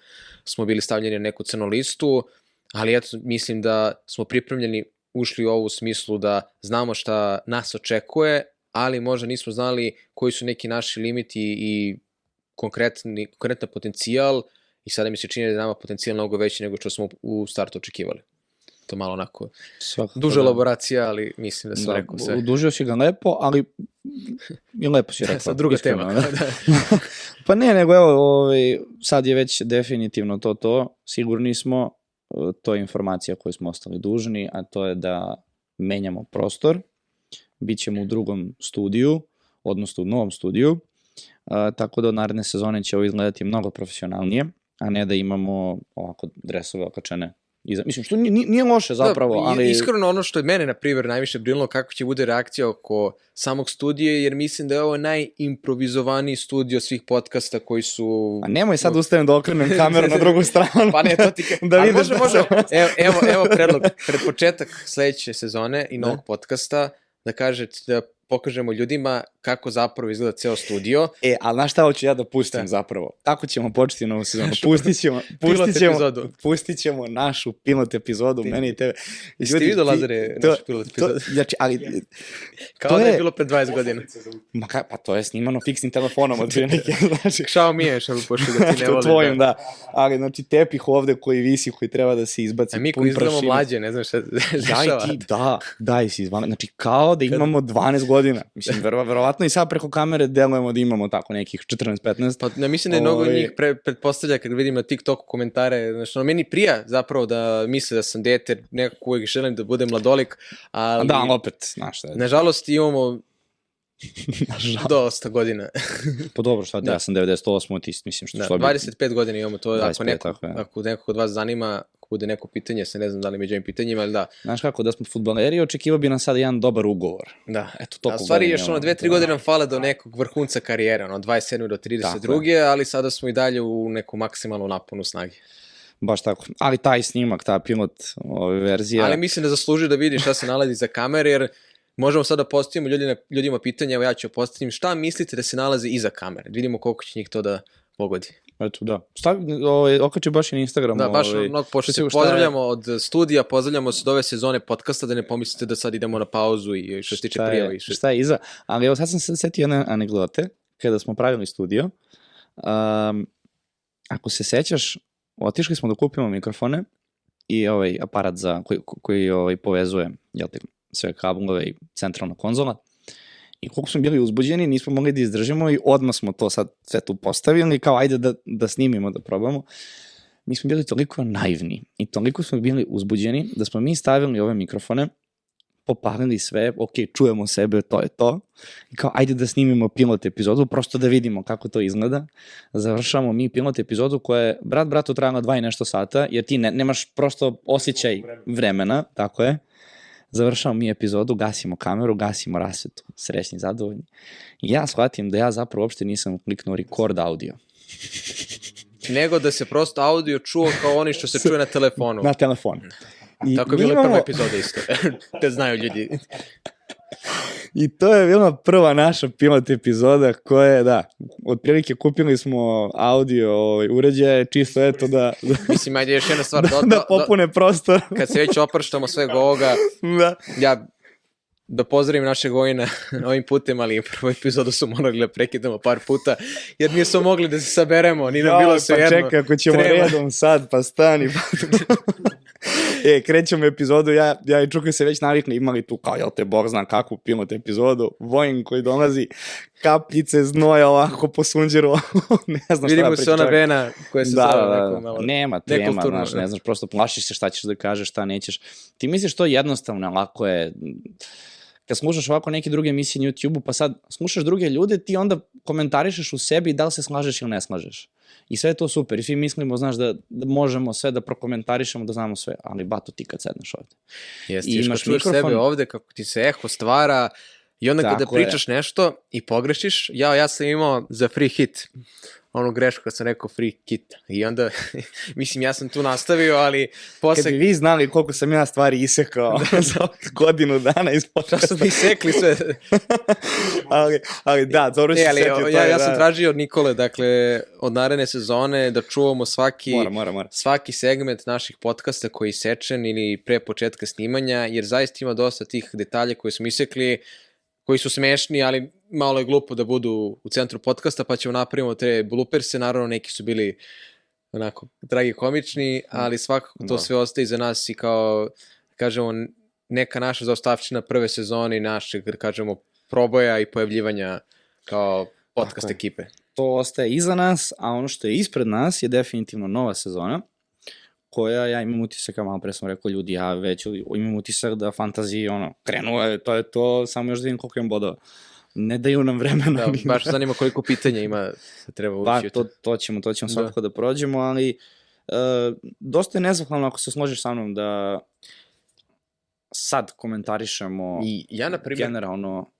smo bili stavljeni na neku crnu listu, ali eto, mislim da smo pripremljeni, ušli u ovu smislu da znamo šta nas očekuje, ali možda nismo znali koji su neki naši limiti i konkretni, konkretan potencijal i sada mi se čini da je nama potencijal mnogo veći nego što smo u startu očekivali. To malo onako, Svakako duža da. elaboracija, ali mislim da sam Da, rekao sve. Udužio si ga lepo, ali i lepo si rekao. Sad druga iskreno, tema. da. da. Pa ne, nego evo, ovaj, sad je već definitivno to to, sigurni smo, e, to je informacija koju smo ostali dužni, a to je da menjamo prostor, bit ćemo u drugom studiju, odnosno u novom studiju, a, tako da od naredne sezone će ovo izgledati mnogo profesionalnije, a ne da imamo ovako dresove okačene iza. Mislim, što nije, nije loše zapravo, da, ali... Iskreno ono što je mene, na primjer, najviše brinulo kako će bude reakcija oko samog studija, jer mislim da je ovo najimprovizovaniji studio svih podcasta koji su... A nemoj sad ustajem da okrenem kameru na drugu stranu. Pa ne, to ti ka... da vidiš može, da može. Evo, evo, evo predlog, pred početak sledeće sezone i novog podcasta, da kažete da pokažemo ljudima kako zapravo izgleda ceo studio. E, ali znaš šta hoću ja da pustim Šta? zapravo? Tako ćemo početi novu sezonu. Pustit ćemo, pustit ćemo, epizodu. pustit ćemo našu pilot epizodu, Ti- meni i tebe. Jeste Ljudi, vidio, ti- Lazare, to- naš pilot To, epizod? znači, ali, Kao to da je je- bilo pred 20 godina. ma ka, pa to je snimano fiksnim telefonom od prilike, znači, Xiaomi je, što pošto da ti ne to voli. tvojim, da. Ali, znači, tepih ovde koji visi, koji treba da se izbaci A mi koji izgledamo mlađe, ne znam šta se Daj dešava. ti, da, daj si izvana. Znači, kao da imamo 12 godina. Mislim, vero, verovatno i sad preko kamere delujemo da imamo tako nekih 14-15. Pa ne mislim da je mnogo Ovaj- njih pre, pretpostavlja kad vidim na TikToku komentare, znači ono, meni prija zapravo da misle da sam dete, nekako uvijek želim da budem mladolik, ali Da, ali opet, znaš šta je. nažalost imamo. Dosta godina. Pa dobro, šta Da. ja sam 98, ti mislim što Da, što bi- 25 godina imamo to, 25, ako, neko, tako je. ako nekog od vas zanima, ako bude neko pitanje, se ne znam da li među ovim pitanjima, ali da, Znaš kako, da smo futbaleri, očekivao bi nam sad jedan dobar ugovor. da. Eto, A toliko u stvari još ono dve, tri da. godine nam fale do nekog vrhunca karijere, ono 27. do 32. Tako ali sada smo i dalje u neku maksimalnu naponu snage. Baš tako. Ali taj snimak, ta pilot ove verzije, Ali mislim da zasluži da vidi šta se nalazi za kamere, jer možemo sada da postavimo ljudima, ljudima pitanje, evo ja ću postaviti, šta mislite da se nalazi iza kamere? Da vidimo koliko će njih to da pogodi. eto da. Stavi, ovaj, okači baš i na Instagramu. Da, baš ovaj, mnogo, pošto šta se šta je- pozdravljamo od studija, pozdravljamo se od ove sezone podcasta, da ne pomislite da sad idemo na pauzu i što se tiče prijava je, i što... šta je iza. Ali evo sad sam se setio jedne anegdote, kada smo pravili studio. Um, ako se sećaš, otišli smo da kupimo mikrofone i ovaj aparat za, koji, koji ovaj, povezuje jel te, sve kablove i centralna konzola. I koliko smo bili uzbuđeni, nismo mogli da izdržimo i odmah smo to sad sve tu postavili, kao ajde da, da snimimo, da probamo. Mi smo bili toliko naivni i toliko smo bili uzbuđeni da smo mi stavili ove mikrofone, popalili sve, ok, čujemo sebe, to je to. I kao, ajde da snimimo pilot epizodu, prosto da vidimo kako to izgleda. Završamo mi pilot epizodu koja je, brat, bratu, trajala dva i nešto sata, jer ti ne, nemaš prosto osjećaj vremena, tako je. Završamo mi epizodu, gasimo kameru, gasimo rasvetu, srećni, zadovoljni. I ja shvatim da ja zapravo uopšte nisam kliknuo record audio Nego da se prosto audio čuo kao oni što se čuje na telefonu. na telefon. I Tako je mi bila imamo- prva epizoda isto. da znaju ljudi. I to je bila prva naša pilot epizoda koja je, da, otprilike kupili smo audio ovaj, uređaje, čisto eto da, da, Mislim, ajde još jedna stvar. da, do, da popune prostor. kad se već oprštamo svega ovoga, da. ja da pozdravim našeg vojna ovim putem, ali prvu epizodu su morali da prekidamo par puta, jer nismo mogli da se saberemo, ni nam bilo sve pa jedno. čekaj, ako ćemo Treba. redom sad, pa stani. E, krećemo epizodu, ja, ja i Čuka se već navikli, imali tu kao, jel te Bog zna kakvu pilot epizodu, Vojn koji dolazi, kapljice znoja ovako po sunđeru, ne znam šta Vidimo da se priča ona čovjek. vena koja se Da, zove da, neko da, malo... nema tema, znaš, da. ne znaš, prosto plašiš se šta ćeš da kažeš, šta nećeš. Ti misliš to je jednostavno, lako je, kad slušaš ovako neke druge emisije na YouTube-u, pa sad slušaš druge ljude, ti onda komentarišeš u sebi da li se slažeš ili ne slažeš. I sve je to super i svi mislimo, znaš, da, da možemo sve da prokomentarišemo, da znamo sve, ali bato ti kad sedneš ovde. Jeste, I imaš mikrofon. sebe ovde, kako ti se eho stvara, i onda kada je. pričaš nešto i pogrešiš, ja, ja sam imao za free hit, onu grešku kad sam rekao free kit. I onda, mislim, ja sam tu nastavio, ali posle... Kad bi vi znali koliko sam ja stvari isekao za ovih godinu dana iz Šta podcasta. su mi sekli sve? ali, ali da, dobro si E, ali setio, ja, ja sam da. tražio od Nikole, dakle, od naredne sezone da čuvamo svaki, Mora, mora, mora. svaki segment naših podcasta koji je sečen ili pre početka snimanja, jer zaista ima dosta tih detalja koje smo isekli, koji su smešni, ali malo je glupo da budu u centru podcasta, pa ćemo napravimo te blooperse, naravno neki su bili onako dragi komični, ali svakako to Da. sve ostaje za nas i kao, kažemo, neka naša zaostavština prve sezone i našeg, da kažemo, proboja i pojavljivanja kao podcast Tako je. ekipe. to ostaje iza nas, a ono što je ispred nas je definitivno nova sezona, koja ja imam utisak, malo pre sam rekao ljudi, ja već imam utisak da fantaziji, ono, krenuo je, to je to, samo još da vidim koliko imam bodova. Ne daju nam vremena. Da, baš da- zanima koliko pitanja ima da treba ući. Pa, to, to ćemo, to ćemo Da. svakako da prođemo, ali uh, dosta je nezahvalno ako se složiš sa mnom da sad komentarišemo I ja, na primjer, generalno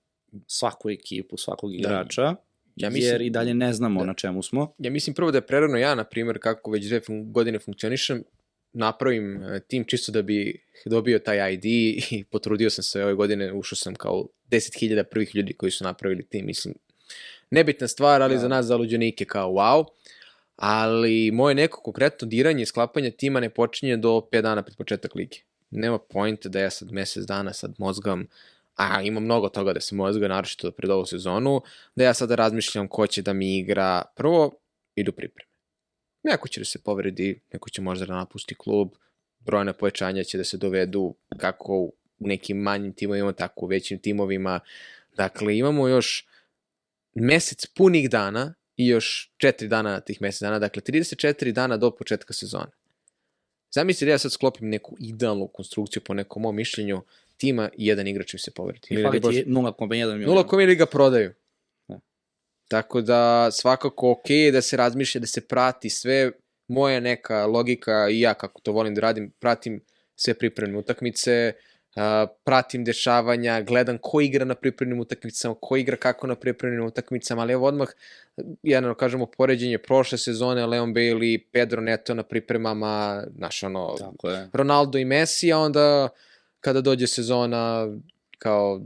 svaku ekipu, svakog Da. igrača, Ja mislim- jer i dalje ne znamo Da. na čemu smo. ja mislim prvo da je prerano ja, na primjer, kako već dve fun godine funkcionišem, napravim e, tim čisto da bi dobio taj ID i potrudio sam se ove godine, ušao sam kao 10.000 prvih ljudi koji su napravili tim, mislim, nebitna stvar, ali Da. za nas zaluđenike kao wow, ali moje neko konkretno diranje i sklapanje tima ne počinje do 5 dana pred početak lige. Nema pojnta da ja sad mesec dana sad mozgam, a ima mnogo toga da se mozga, naročito pred ovu sezonu, da ja sada razmišljam ko će da mi igra. Prvo, idu pripreme. Neko će da se povredi, neko će možda da napusti klub, brojna povećanja će da se dovedu kako u nekim manjim timovima, tako u većim timovima. Dakle, imamo još mesec punih dana i još četiri dana na tih mesec dana, dakle 34 dana do početka sezone. Zamisli da ja sad sklopim neku idealnu konstrukciju po nekom mom mišljenju tima i jedan igrač mi se povredi. I Ili fali ti 0,1 miliona. Nula komili ga prodaju. Tako da svakako ok je da se razmišlja, da se prati sve. Moja neka logika i ja kako to volim da radim, pratim sve pripremne utakmice, a, pratim dešavanja, gledam ko igra na pripremnim utakmicama, ko igra kako na pripremnim utakmicama, ali evo odmah jedno kažemo poređenje prošle sezone, Leon Bailey, Pedro Neto na pripremama, znaš ono, Tako je. Ronaldo i Messi, a onda kada dođe sezona kao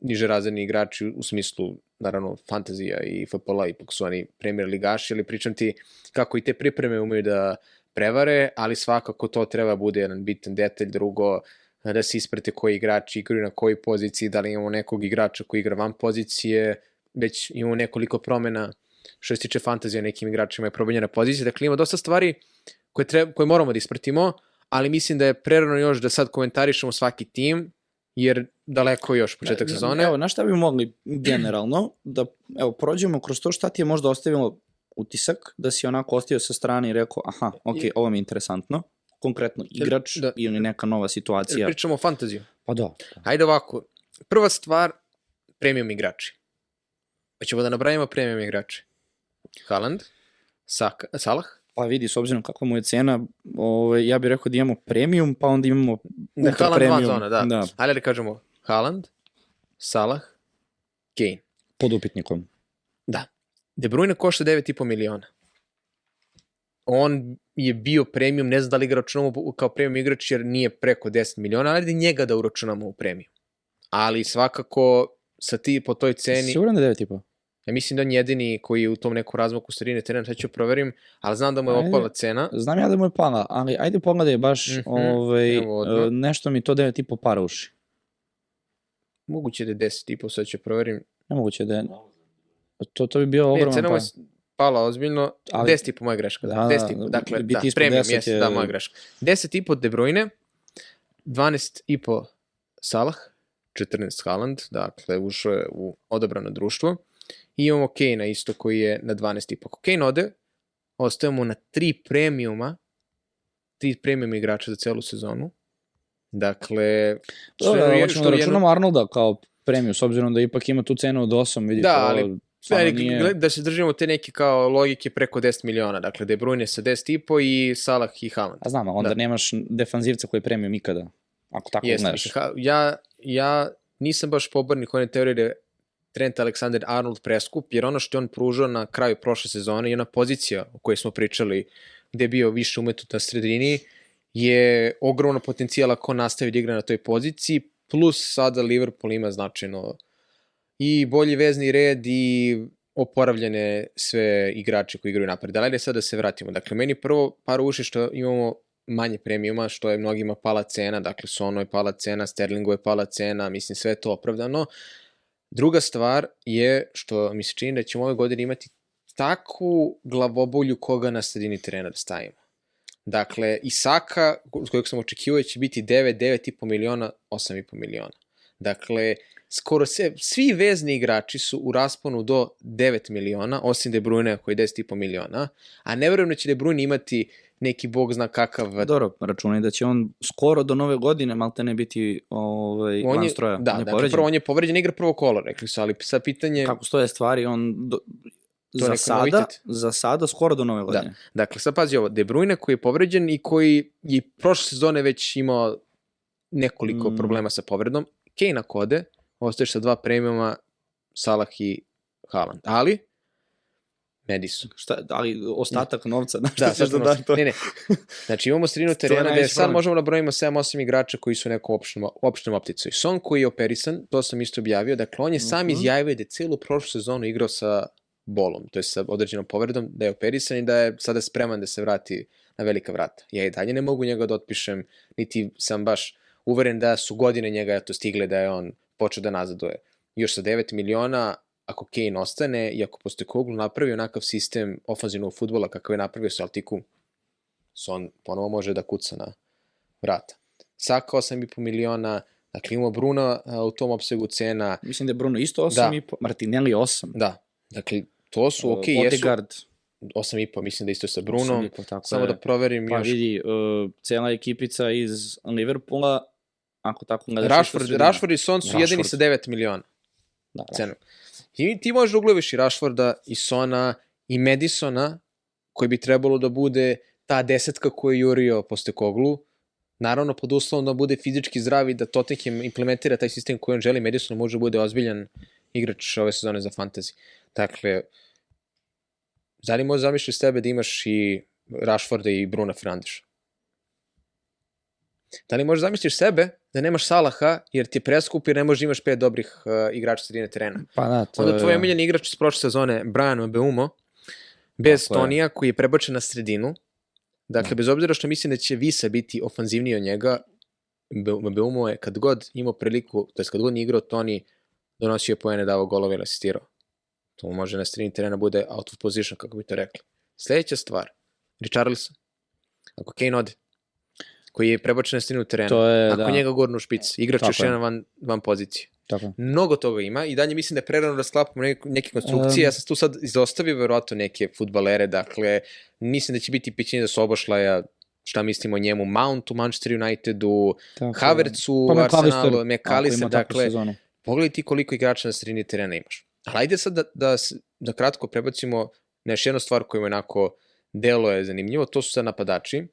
niže razredni igrači u smislu naravno fantazija i FPL-a, ipak su oni premier ligaši, ali pričam ti kako i te pripreme umeju da prevare, ali svakako to treba bude jedan bitan detalj, drugo da se isprate koji igrači igraju na kojoj poziciji, da li imamo nekog igrača koji igra van pozicije, već imamo nekoliko promena što se tiče fantazija nekim igračima je promenjena pozicija, dakle ima dosta stvari koje, treba, koje moramo da ispratimo, ali mislim da je prerano još da sad komentarišemo svaki tim, jer daleko još početak sezone. Evo, na šta bi mogli generalno da evo, prođemo kroz to šta ti je možda ostavilo utisak, da si onako ostavio sa strane i rekao, aha, ok, ovo mi je interesantno, konkretno igrač da. ili neka nova situacija. Pričamo o fantaziju. Pa da. Ajde ovako, prva stvar, premium igrači. Hoćemo da napravimo premium igrače. Haaland, Saka, Salah, Pa vidi, s obzirom kakva mu je cena, ovaj, ja bih rekao da imamo premium, pa onda imamo Da, ultra Haaland van premium. zona, da. da. ali da kažemo Haaland, Salah, Kane. Pod upitnikom. Da. De Bruyne košta 9,5 miliona. On je bio premium, ne znam da li ga računamo kao premium igrač jer nije preko 10 miliona, ali da njega da uračunamo u premium. ali svakako sa ti po toj ceni, Siguran da je 9,5? Ja mislim da on jedini koji je u tom neku razmaku starine terena, sad ću proverim, ali znam da mu je Ajde. opala cena. Znam ja da mu je pala, ali ajde pogledaj baš Mhm, ovaj, evo e, nešto mi to 9,5 para uši. Moguće da je 10 i po, sad ću proverim. Nemoguće da je... To, to bi bio Ne, ogroman cena mu je pa. pala ozbiljno, Ali- 10 i po moja greška, da, Da, 10 i po, da, dakle, da, premium 10 jeste, je- da, moja greška. 10 i po De Bruyne, 12 i po Salah, 14 Haaland, dakle, ušao je u odabrano društvo. I imamo Kane isto koji je na 12 i po. Ako Kane ode, ostajemo na 3 premiuma, 3 premium igrača za celu sezonu. Dakle, Dobro, je- hoćemo što da je jedno- računamo Arnolda kao premiju, s obzirom da ipak ima tu cenu od 8, vidi Da, to, ali Ne, nije- gled- da se držimo te neke kao logike preko 10 miliona, dakle De Bruyne sa 10 i Salah i Haaland. A znam, onda Da. nemaš defanzivca koji je premium ikada, ako tako Jeste, ha- ja, ja nisam baš pobornik one teorije da Trent Alexander-Arnold preskup, jer ono što je on pružao na kraju prošle sezone i ona pozicija o kojoj smo pričali, gde je bio više umetut na sredini, je ogromno potencijal ako nastavi da igra na toj poziciji, plus sada Liverpool ima značajno i bolji vezni red i oporavljene sve igrače koji igraju napred. Ali sad da se vratimo. Dakle, meni prvo par uši što imamo manje premiuma, što je mnogima pala cena, dakle Sono je pala cena, Sterlingu je pala cena, mislim sve je to opravdano. Druga stvar je što mi se čini da ćemo ove godine imati takvu glavobolju koga na sredini terena da stavimo. Dakle, Isaka, s kojeg sam očekivao, će biti 9, 9,5 miliona, 8,5 miliona. Dakle, skoro sve, svi vezni igrači su u rasponu do 9 miliona, osim De Bruyne koji je 10,5 miliona, a ne da će De Bruyne imati neki bog zna kakav Dobro, računaj da će on skoro do nove godine malte ne biti ovaj, on van stroja. da, on je dakle, povređen. prvo on je povređen, igra prvo kolo, rekli su, ali sad pitanje, Kako stoje stvari, on do, za sada, novitet. za sada skoro do nove godine. dakle, sad pazi ovo, De Bruyne koji je povređen i koji je prošle sezone već imao nekoliko Mm. problema sa povredom, Kane ako ode, ostaješ sa dva premiuma, Salah i Haaland, ali Madison. Šta, ali ostatak novca, znaš Da, šta ćeš sad da daš to? ne, ne. Znači imamo sredinu terena gde sad možemo da brojimo 7-8 igrača koji su u nekom opštenom, opštenom opticaju. Son koji je operisan, to sam isto objavio, dakle on je sam Mhm. izjavio da je celu prošlu sezonu igrao sa bolom, to je sa određenom povredom, da je operisan i da je sada spreman da se vrati na velika vrata. Ja i dalje ne mogu njega da otpišem, niti sam baš uveren da su godine njega to stigle da je on počeo da nazaduje. Još sa 9 miliona, ako Kane ostane i ako postoje Koglu napravi onakav sistem ofanzivnog futbola kakav je napravio Celticu, Son ponovo može da kuca na vrata. Saka 8,5 miliona, dakle imamo Bruna a, u tom opsegu cena, Mislim da je Bruno isto 8 i po, Martinelli 8. da, dakle to su ok, jesu Odegaard 8,5, mislim da isto sa Brunom, 8,5, tako samo je. da proverim Pa još. vidi, uh, cela ekipica iz Liverpoola, ako tako gledaš... sredina. Rashford i Son su Rashford. jedini sa 9 miliona Da, da. cenu. I ti možeš da ugledaš i Rashforda, i Sona, i Madisona, koji bi trebalo da bude ta desetka koju je jurio posle Koglu, naravno pod uslovom da bude fizički zdrav i da Tottenham implementira taj sistem koji on želi, Madison može da bude ozbiljan igrač ove sezone za fantasy. Dakle, da li možeš zamišljati sebe da imaš i Rashforda i Bruna Fernandeša? Da li možeš zamisliš sebe da nemaš Salaha jer ti je preskup jer ne možeš da imaš pet dobrih uh, igrača sredine terena? Pa da, to Onda je... tvoj omiljeni igrač iz prošle sezone, Brian Mbeumo, bez Tako je. Tonija, koji je prebačen na sredinu. Dakle, bez obzira što mislim da će Visa biti ofanzivniji od njega, Mbeumo je kad god imao priliku, to je kad god nije igrao Toni, donosio je pojene, davao golove ili asistirao. To može na sredini terena bude out of position, kako bi to rekli. Sljedeća stvar, Richarlison. Ako Kane ode, koji je prebačen na sredinu terena, To je, ako da. njega gornu špic, igrač Tako još je. jedan van, van pozicije. Tako. je. Mnogo toga ima i dalje mislim da je prerano da sklapamo neke, neke konstrukcije. Um. ja sam tu sad izostavio verovatno neke futbalere, dakle, mislim da će biti pićenje da Sobošlaja, šta mislimo o njemu, Mount u Manchester Unitedu, Tako je. Havertz u Pa Arsenalu, takvu dakle, sezonu. pogledaj ti koliko igrača na sredini terena imaš. Ali ajde sad da, da, da kratko prebacimo na još jednu stvar koja mi onako delo je zanimljivo, to su sad napadači,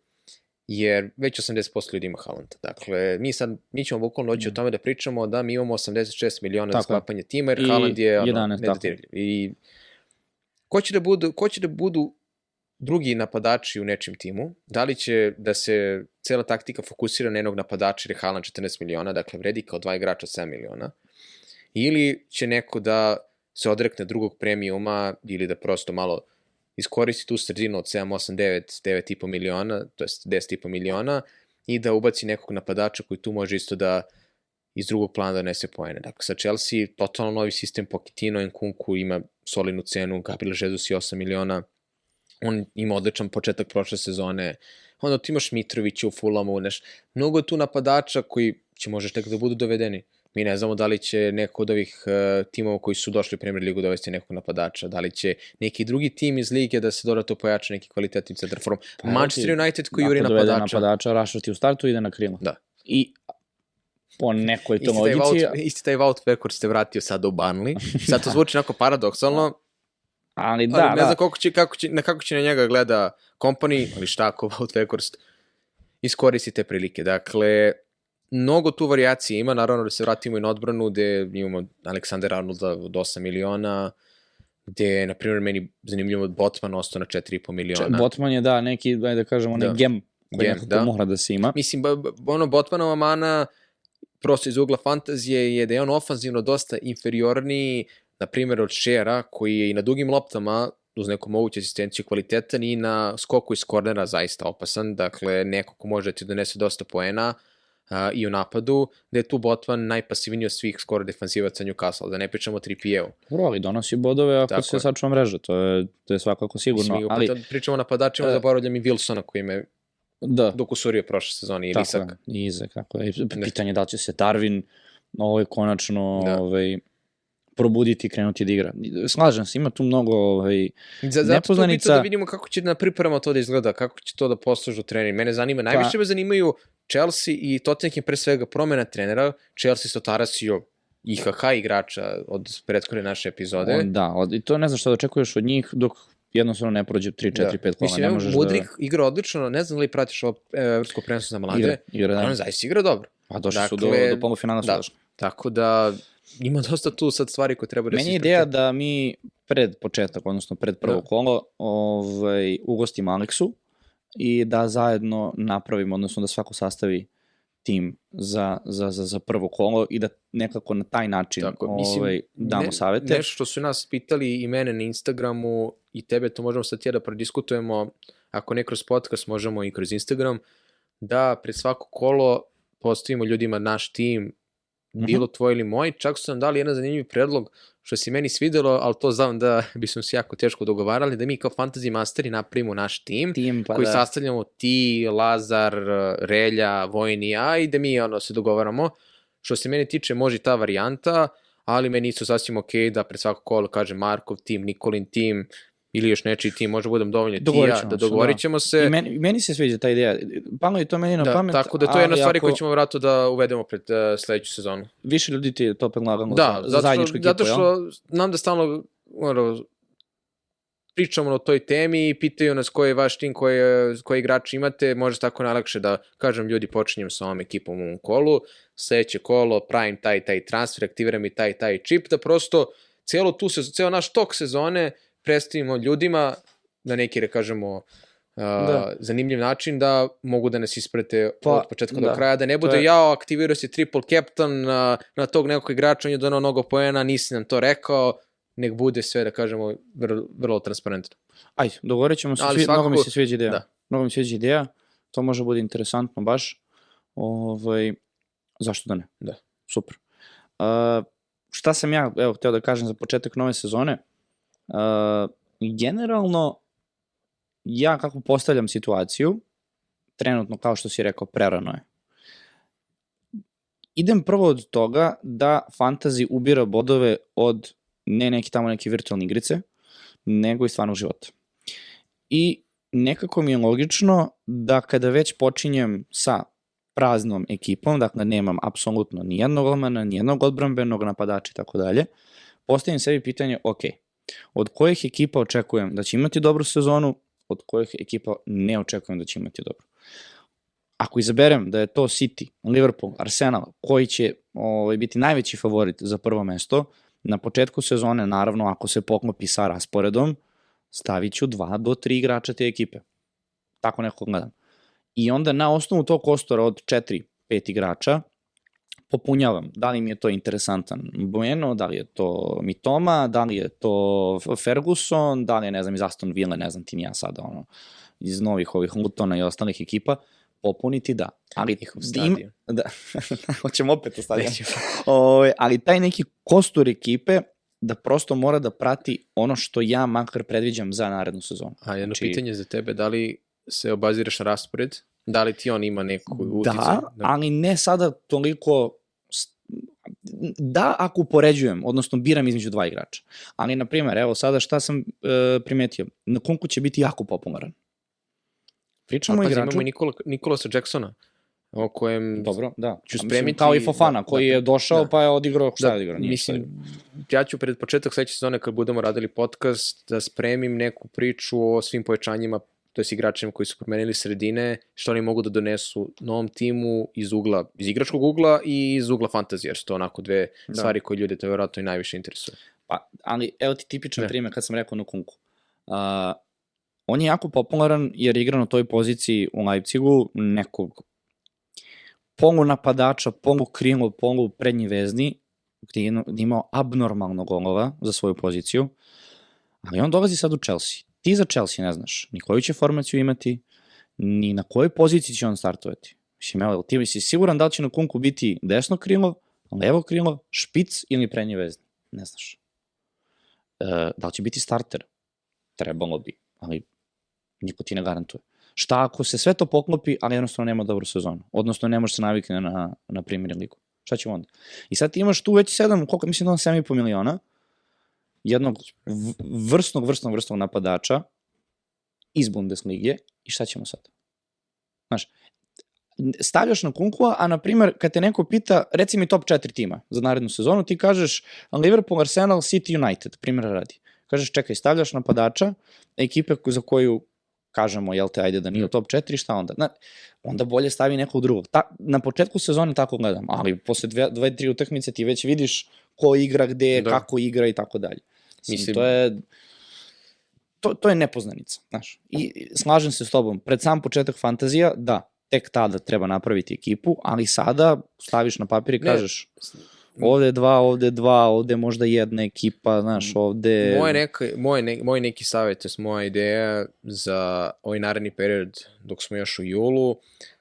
jer već 80% ljudi ima Haalanda. Dakle, mi sad, mi ćemo bukvalno doći o tome da pričamo da mi imamo 86 miliona za Mm. Tako je. sklapanje tima, jer I Haaland je ono, 11, tako. nedodirljiv. I ko će da budu, ko će da budu drugi napadači u nečim timu, da li će da se cela taktika fokusira na jednog napadača jer je Haaland 14 miliona, dakle vredi kao dva igrača 7 miliona, ili će neko da se odrekne drugog premiuma ili da prosto malo iskoristi tu sredinu od 7, 8, 9, 9,5 miliona, to jest 10,5 miliona i da ubaci nekog napadača koji tu može isto da iz drugog plana da nese poene. Dakle, sa Chelsea totalno novi sistem, Pochettino, Nkunku ima solidnu cenu, Gabriel Jesus i 8 miliona, on ima odličan početak prošle sezone, onda ti imaš Mitrovića u Fulamu, neš, mnogo je tu napadača koji će možeš tek da budu dovedeni. Mi ne znamo da li će neko od ovih uh, timova koji su došli u Premier ligu dovesti nekog napadača, da li će neki drugi tim iz lige da se dodatno pojača neki kvalitetni centarform. Pa, Manchester United koji juri napadača. napadača, Rashford u startu ide na krilo. Da. I po nekoj to logici... Isti taj Wout Weghorst se vratio sada u Burnley. Sad to zvuči onako paradoksalno, Ali da, ali ne da. znam kako će, kako će, na kako će na njega gleda kompani, ali šta ako Wout Weghorst iskoristi te prilike. Dakle, mnogo tu varijacije ima, naravno da se vratimo i na odbranu, gde imamo Aleksandra Arnolda od 8 miliona, gde je, na primjer, meni zanimljivo Botman ostao na 4,5 miliona. Botman je, da, neki, ajde da kažemo, onaj Da. gem koji Gem, da. mora da se ima. Mislim, ono, Botmanova mana, prosto iz ugla fantazije, je da je on ofanzivno dosta inferiorniji, na primjer, od Šera, koji je i na dugim loptama, uz neku moguću asistenciju kvalitetan i na skoku iz kornera zaista opasan, dakle, neko ko može da ti donese dosta poena, a, i u napadu, da je tu Botman najpasivniji od svih skoro defansivaca Newcastle, da ne pričamo o Trippijevu. Dobro, ali donosi bodove ako Tako se sačuva mreža, to je, to je svakako sigurno. Mislim, ali, pričamo o napadačima, E. zaboravljam i Wilsona koji me da, dokusurio prošle sezone i tako Isak. je, i Izak, tako je. Pitanje je da li će se Darwin ovaj, konačno Da. ovaj, probuditi i krenuti da igra. Slažem se, ima tu mnogo ovaj, Za, zato Nepoznanica- to da vidimo kako će na priprema to da izgleda, kako će to da poslažu trening. Mene zanima, najviše me zanimaju Chelsea i Tottenham pre svega promena trenera. Chelsea se otarasio IHH igrača od prethodne naše epizode. on, da, od, i to ne znam šta da očekuješ od njih dok jednostavno ne prođe 3, 4, 5 kola. Mislim, ne možeš Mudrik da... igra odlično, ne znam da li pratiš ovo e, evropsko prenosu za mlade, Igra, igra, da. on zaista igra dobro. Pa došli su do, Dakle, do polufinala su da. došli. Tako da ima dosta tu sad stvari koje treba da Meni se je ideja da mi pred početak, odnosno pred prvo Da. kolo, ovaj, ugostimo Aleksu i da zajedno napravimo, odnosno da svako sastavi tim za, za, za, za prvo kolo i da nekako na taj način Tako, mislim, ovaj, damo ne, savete. Nešto što su nas pitali i mene na Instagramu i tebe, to možemo sad tjera da prodiskutujemo, ako ne kroz podcast, možemo i kroz Instagram, da pred svako kolo postavimo ljudima naš tim. Bilo tvoj ili moj, čak su nam dali jedan zanimljiv predlog što se meni svidelo, ali to znam da bismo se jako teško dogovarali, da mi kao fantasy masteri napravimo naš tim, tim, pa koji da, sastavljamo ti, Lazar, Relja, Vojni i ja i da mi ono se dogovaramo. Što se mene tiče može ta varijanta, ali meni isto sasvim ok da pred svako kolo kaže Markov tim, Nikolin tim ili još nečiji tim, može budem dovoljno ti ja, ćemo da dogovorit da. ćemo se. I meni, meni se sviđa ta ideja. Palo je to meni na da, pamet. tako da to je jedna ali stvari ako koju ćemo vratno da uvedemo pred uh, sledeću sezonu. Više ljudi ti je to predlagalo Da, za, za zajedničku ekipu, zato jel? što nam da stalno ono, pričamo o toj temi i pitaju nas koji je vaš tim, koji, koji igrači imate, može tako najlakše da kažem ljudi počinjem sa ovom ekipom u ovom kolu, sledeće kolo, pravim taj taj transfer, aktiviram i taj taj čip, da prosto celo tu se, ceo naš tok sezone predstavimo ljudima na neki, da kažemo, uh, Da. zanimljiv način da mogu da nas isprate Pa, od početka do da. kraja, da ne bude je- jao, aktivirao si triple captain na, na tog nekog igrača, on je donao mnogo poena, nisi nam to rekao, nek bude sve, da kažemo, vrlo, vrlo transparentno. Ajde, dogovorit ćemo se, Ali svi, mnogo mi svakako- se sviđa ideja. da. Mnogo mi se sviđa ideja, to može bude interesantno baš. Ovaj, zašto da ne? Da. Super. Uh, šta sam ja, evo, hteo da kažem za početak nove sezone? Uh, generalno, ja kako postavljam situaciju, trenutno, kao što si rekao, prerano je. Idem prvo od toga da fantasy ubira bodove od ne neki tamo neke virtualne igrice, nego iz stvarnog života. I nekako mi je logično da kada već počinjem sa praznom ekipom, dakle nemam apsolutno ni jednog golmana, ni jednog odbrambenog napadača i tako dalje, postavim sebi pitanje, ok, od kojih ekipa očekujem da će imati dobru sezonu, od kojih ekipa ne očekujem da će imati dobru. Ako izaberem da je to City, Liverpool, Arsenal, koji će ovaj, biti najveći favorit za prvo mesto, na početku sezone, naravno, ako se poklopi sa rasporedom, stavit ću dva do tri igrača te ekipe. Tako nekako gledam. I onda na osnovu tog kostora od četiri, pet igrača, popunjavam. Da li mi je to interesantan Bueno, da li je to Mitoma, da li je to Ferguson, da li je, ne znam, iz Aston Villa, ne znam ti ni ja sada, ono, iz novih ovih Lutona i ostalih ekipa, popuniti da. Ali, Njihov im, stadion. da, hoćemo opet o stadion. Ove, ali taj neki kostur ekipe da prosto mora da prati ono što ja makar predviđam za narednu sezonu. A jedno Znači- pitanje za tebe, da li se obaziraš na raspored? Da li ti on ima neku uticaj? Da, ali ne sada toliko da ako upoređujem, odnosno biram između dva igrača. Ali, na primjer, evo sada šta sam e, primetio, na Kunku će biti jako popularan. Pričamo o igraču... imamo i Nikola, Nikolasa Jacksona, o kojem... Dobro, da. ću A mislim, spremiti- Kao i Fofana, da, koji da, je došao da. pa je odigrao, šta Da, je odigrao? Nije šta mislim, odigrao. ja ću pred početak sledeće sezone kad budemo radili podcast da spremim neku priču o svim pojačanjima to je igračima koji su promenili sredine, što oni mogu da donesu novom timu iz ugla, iz igračkog ugla i iz ugla fantazije, jer su to onako dve Da. stvari koje ljude to vjerojatno i najviše interesuje. Pa, ali evo ti tipičan Ne. primjer kad sam rekao na Kunku. Uh, on je jako popularan jer igra na toj poziciji u Leipzigu nekog polu napadača, polu krilo, polu prednji vezni, gde je imao abnormalno golova za svoju poziciju, ali on dolazi sad u Chelsea. Ti za Chelsea ne znaš ni koju će formaciju imati, ni na kojoj poziciji će on startovati. Mislim, evo, ti si siguran da li će na Kunku biti desno krilo, levo krilo, špic ili prednji vezni? Ne znaš. E, da li će biti starter? Trebalo bi, ali niko ti ne garantuje. Šta ako se sve to poklopi, ali jednostavno nema dobru sezonu? Odnosno ne može se navikne na, na Premier ligu. Šta ćemo onda? I sad ti imaš tu već sedam, koliko, mislim da on 7,5 miliona, jednog vrsnog, vrsnog, vrsnog napadača iz Bundeslige i šta ćemo sad? Znaš, stavljaš na Kunkua, a na primer, kad te neko pita, reci mi top 4 tima za narednu sezonu, ti kažeš Liverpool, Arsenal, City, United, primjera radi. Kažeš, čekaj, stavljaš napadača, ekipe za koju kažemo, jel te, ajde da nije u top 4, šta onda? Na, onda bolje stavi nekog drugog. Ta, na početku sezone tako gledam, ali posle dve, dve tri utakmice ti već vidiš ko igra gde, da. kako igra i tako dalje. Mislim, to je to, to je nepoznanica, znaš. I slažem se s tobom, pred sam početak fantazija, da, tek tada treba napraviti ekipu, ali sada staviš na papir i Ne. kažeš ovde je dva, ovde je dva, ovde je možda jedna ekipa, znaš, ovde... Moje neka, moj, ne, moj neki savjet, je moja ideja za ovaj naredni period dok smo još u julu,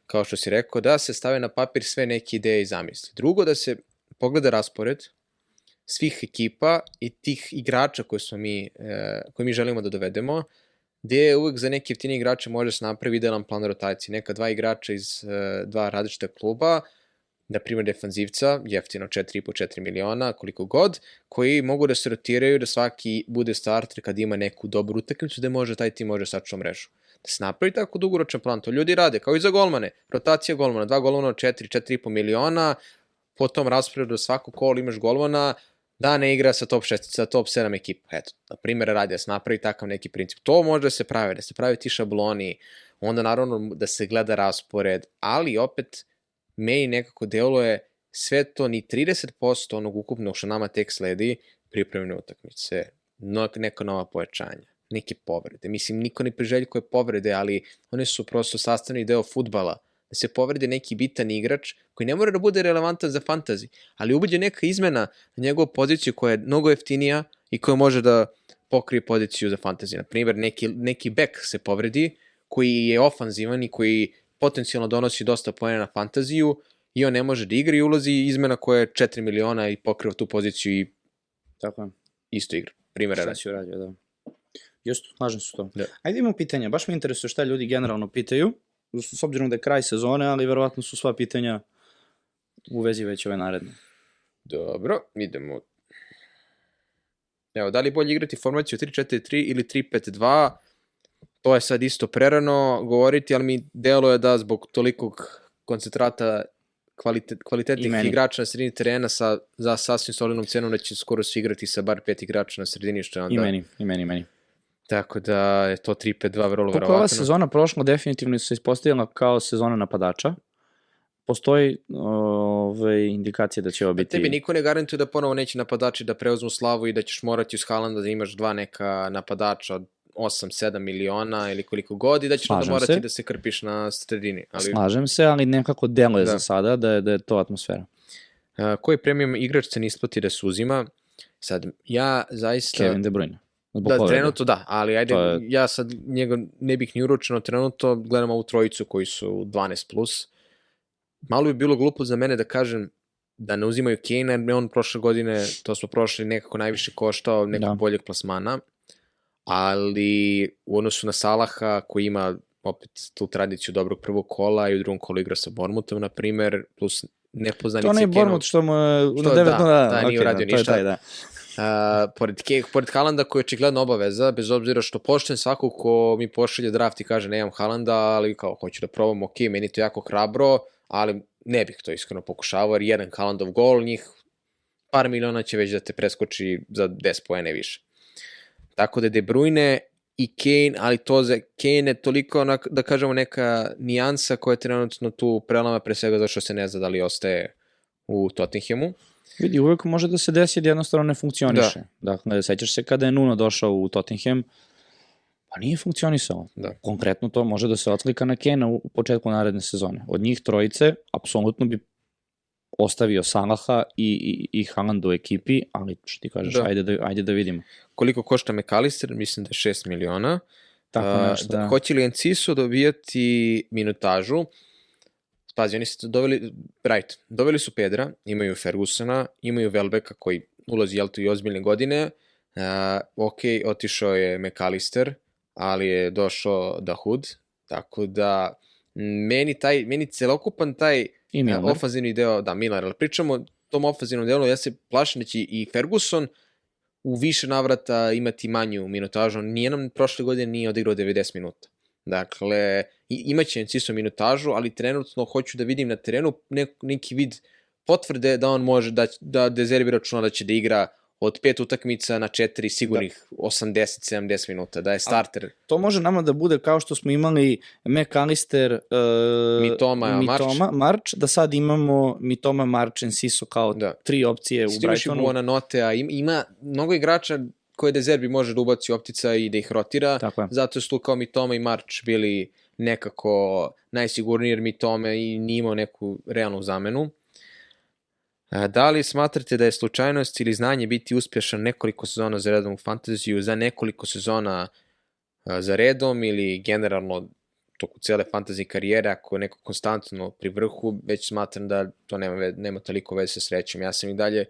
kao što si rekao, da se stave na papir sve neke ideje i zamisli. Drugo, da se pogleda raspored svih ekipa i tih igrača koje, smo mi, e, koje mi želimo da dovedemo, gde je uvek za neke jeftine igrače može se napravi idealan plan rotacije. Neka dva igrača iz e, dva različita kluba, na primjer defanzivca, jeftino 4,5-4 miliona, koliko god, koji mogu da se rotiraju, da svaki bude starter kad ima neku dobru utakmicu, da može taj tim može sačuva mrežu. Da se napravi tako dugoročan plan, to ljudi rade, kao i za golmane. Rotacija golmana, dva golmana od 4, 4,5 miliona, po tom rasporedu svako kol imaš golmana, da ne igra sa top 6, sa top 7 ekipa. Eto, na primjer radi da se napravi takav neki princip. To može da se pravi, da se pravi ti šabloni, onda naravno da se gleda raspored, ali opet meni nekako deluje sve to ni 30% onog ukupnog što nama tek sledi pripremne utakmice, no, neka nova pojačanja, neke povrede. Mislim, niko ne priželjkuje povrede, ali one su prosto sastavni deo futbala. Da se povrede neki bitan igrač koji ne mora da bude relevantan za fantazi, ali ubuđe neka izmena na njegovu poziciju koja je mnogo jeftinija i koja može da pokrije poziciju za fantazi. Na primjer, neki, neki back se povredi koji je ofanzivan i koji potencijalno donosi dosta poena na fantaziju i on ne može da igra i ulazi izmena koja je 4 miliona i pokriva tu poziciju i Tako je. isto igra. Primjera Šta si uradio, da. Just, slažem se to. Da. Ajde imamo pitanja, baš me interesuje šta ljudi generalno pitaju, s obzirom da je kraj sezone, ali verovatno su sva pitanja u vezi već ove naredne. Dobro, idemo. Evo, da li je bolje igrati formaciju 3-4-3 ili 3-5-2? To je sad isto prerano govoriti, ali mi deluje da zbog tolikog koncentrata kvalitet, kvalitetnih igrača na sredini terena sa, za sasvim solidnom cenom da će skoro svi igrati sa bar pet igrača na sredini, što je onda... I meni, i meni, i meni. Tako da je to 3-5-2 vrlo Koliko je ova verovatno. sezona prošla, definitivno se ispostavila kao sezona napadača. Postoji ove, indikacije da će ovo biti... Tebi niko ne garantuje da ponovo neće napadači da preuzmu slavu i da ćeš morati uz Haalanda da imaš dva neka napadača od 8-7 miliona ili koliko god i da ćeš Slažem onda morati se. da se krpiš na sredini. Ali, Slažem se, ali nekako deluje Da. za sada da je, da je to atmosfera. a, koji premium igrač se ne isplati da se uzima? Sad, ja zaista... Kevin De Bruyne. Zbog Da, povrede. trenutno da, ali ajde, To je- ja sad njega ne bih ni uručeno, trenutno gledam ovu trojicu koji su 12+. Plus. Malo bi bilo glupo za mene da kažem da ne uzimaju Kane, jer on prošle godine, to smo prošli, nekako najviše koštao nekog Da. boljeg plasmana, ali u odnosu na Salaha koji ima opet tu tradiciju dobrog prvog kola i u drugom kolu igra sa Bormutom, na primer, plus nepoznanice To onaj Kane-u- Bormut što mu je na devet, da, da, da, nije okej, uradio to je ništa. taj, da. Uh, pored, Ke, pored Halanda koji je očigledno obaveza, bez obzira što pošten svako ko mi pošalje draft i kaže nemam Halanda, ali kao hoću da probam, ok, meni to jako hrabro, ali ne bih to iskreno pokušavao, jer jedan Haalandov gol, njih par miliona će već da te preskoči za 10 poene više. Tako da De Bruyne i Kane, ali to za Kane je toliko, onak, da kažemo, neka nijansa koja je trenutno tu prelama, pre svega zato što se ne zna da li ostaje u Tottenhamu. Vidi, uvek može da se desi da jednostavno ne funkcioniše. Da. Dakle, sećaš se kada je Nuno došao u Tottenham, pa nije funkcionisao. Da. Konkretno to može da se otklika na Kena u, u početku naredne sezone. Od njih trojice, apsolutno bi ostavio Salaha i, i, i Haaland u ekipi, ali što ti kažeš, Da. Ajde, da, ajde da vidimo. koliko košta McAllister, mislim da je 6 miliona. Tako nešto, da. Hoće li Enciso dobijati minutažu? Pazi, oni su doveli, right, doveli su Pedra, imaju Fergusona, imaju Velbeka koji ulazi, jel to, i ozbiljne godine. Uh, ok, otišao je McAllister, ali je došao Dahoud, tako da meni taj, meni celokupan taj I E, Milner. ofanzivni deo, da, Miller, ali pričamo o tom ofanzivnom delu, ja se plašim da će i Ferguson u više navrata imati manju minutažu, on nijednom prošle godine nije odigrao 90 minuta. Dakle, i- imaće Enciso minutažu, ali trenutno hoću da vidim na terenu nek, neki vid potvrde da on može, da, da Dezerbi računa da će da igra od pet utakmica na četiri sigurnih 80-70 minuta, da je starter. To može nama da bude kao što smo imali McAllister, uh, Mitoma, Mitoma March, da sad imamo Mitoma, March, Enciso kao Da. tri opcije u Stimaš i Brightonu. Buona Notea, ima, ima mnogo igrača koje Dezerbi može da ubaci optica i da ih rotira, Tako je. zato su tu kao Mitoma i March bili nekako najsigurniji jer Mitome i nije imao neku realnu zamenu. A, Da li smatrate da je slučajnost ili znanje biti uspješan nekoliko sezona za redom u fantaziju, za nekoliko sezona a, za redom ili generalno toku cele fantasy karijere, ako je neko konstantno pri vrhu, već smatram da to nema, nema toliko veze sa srećom. Ja sam i dalje,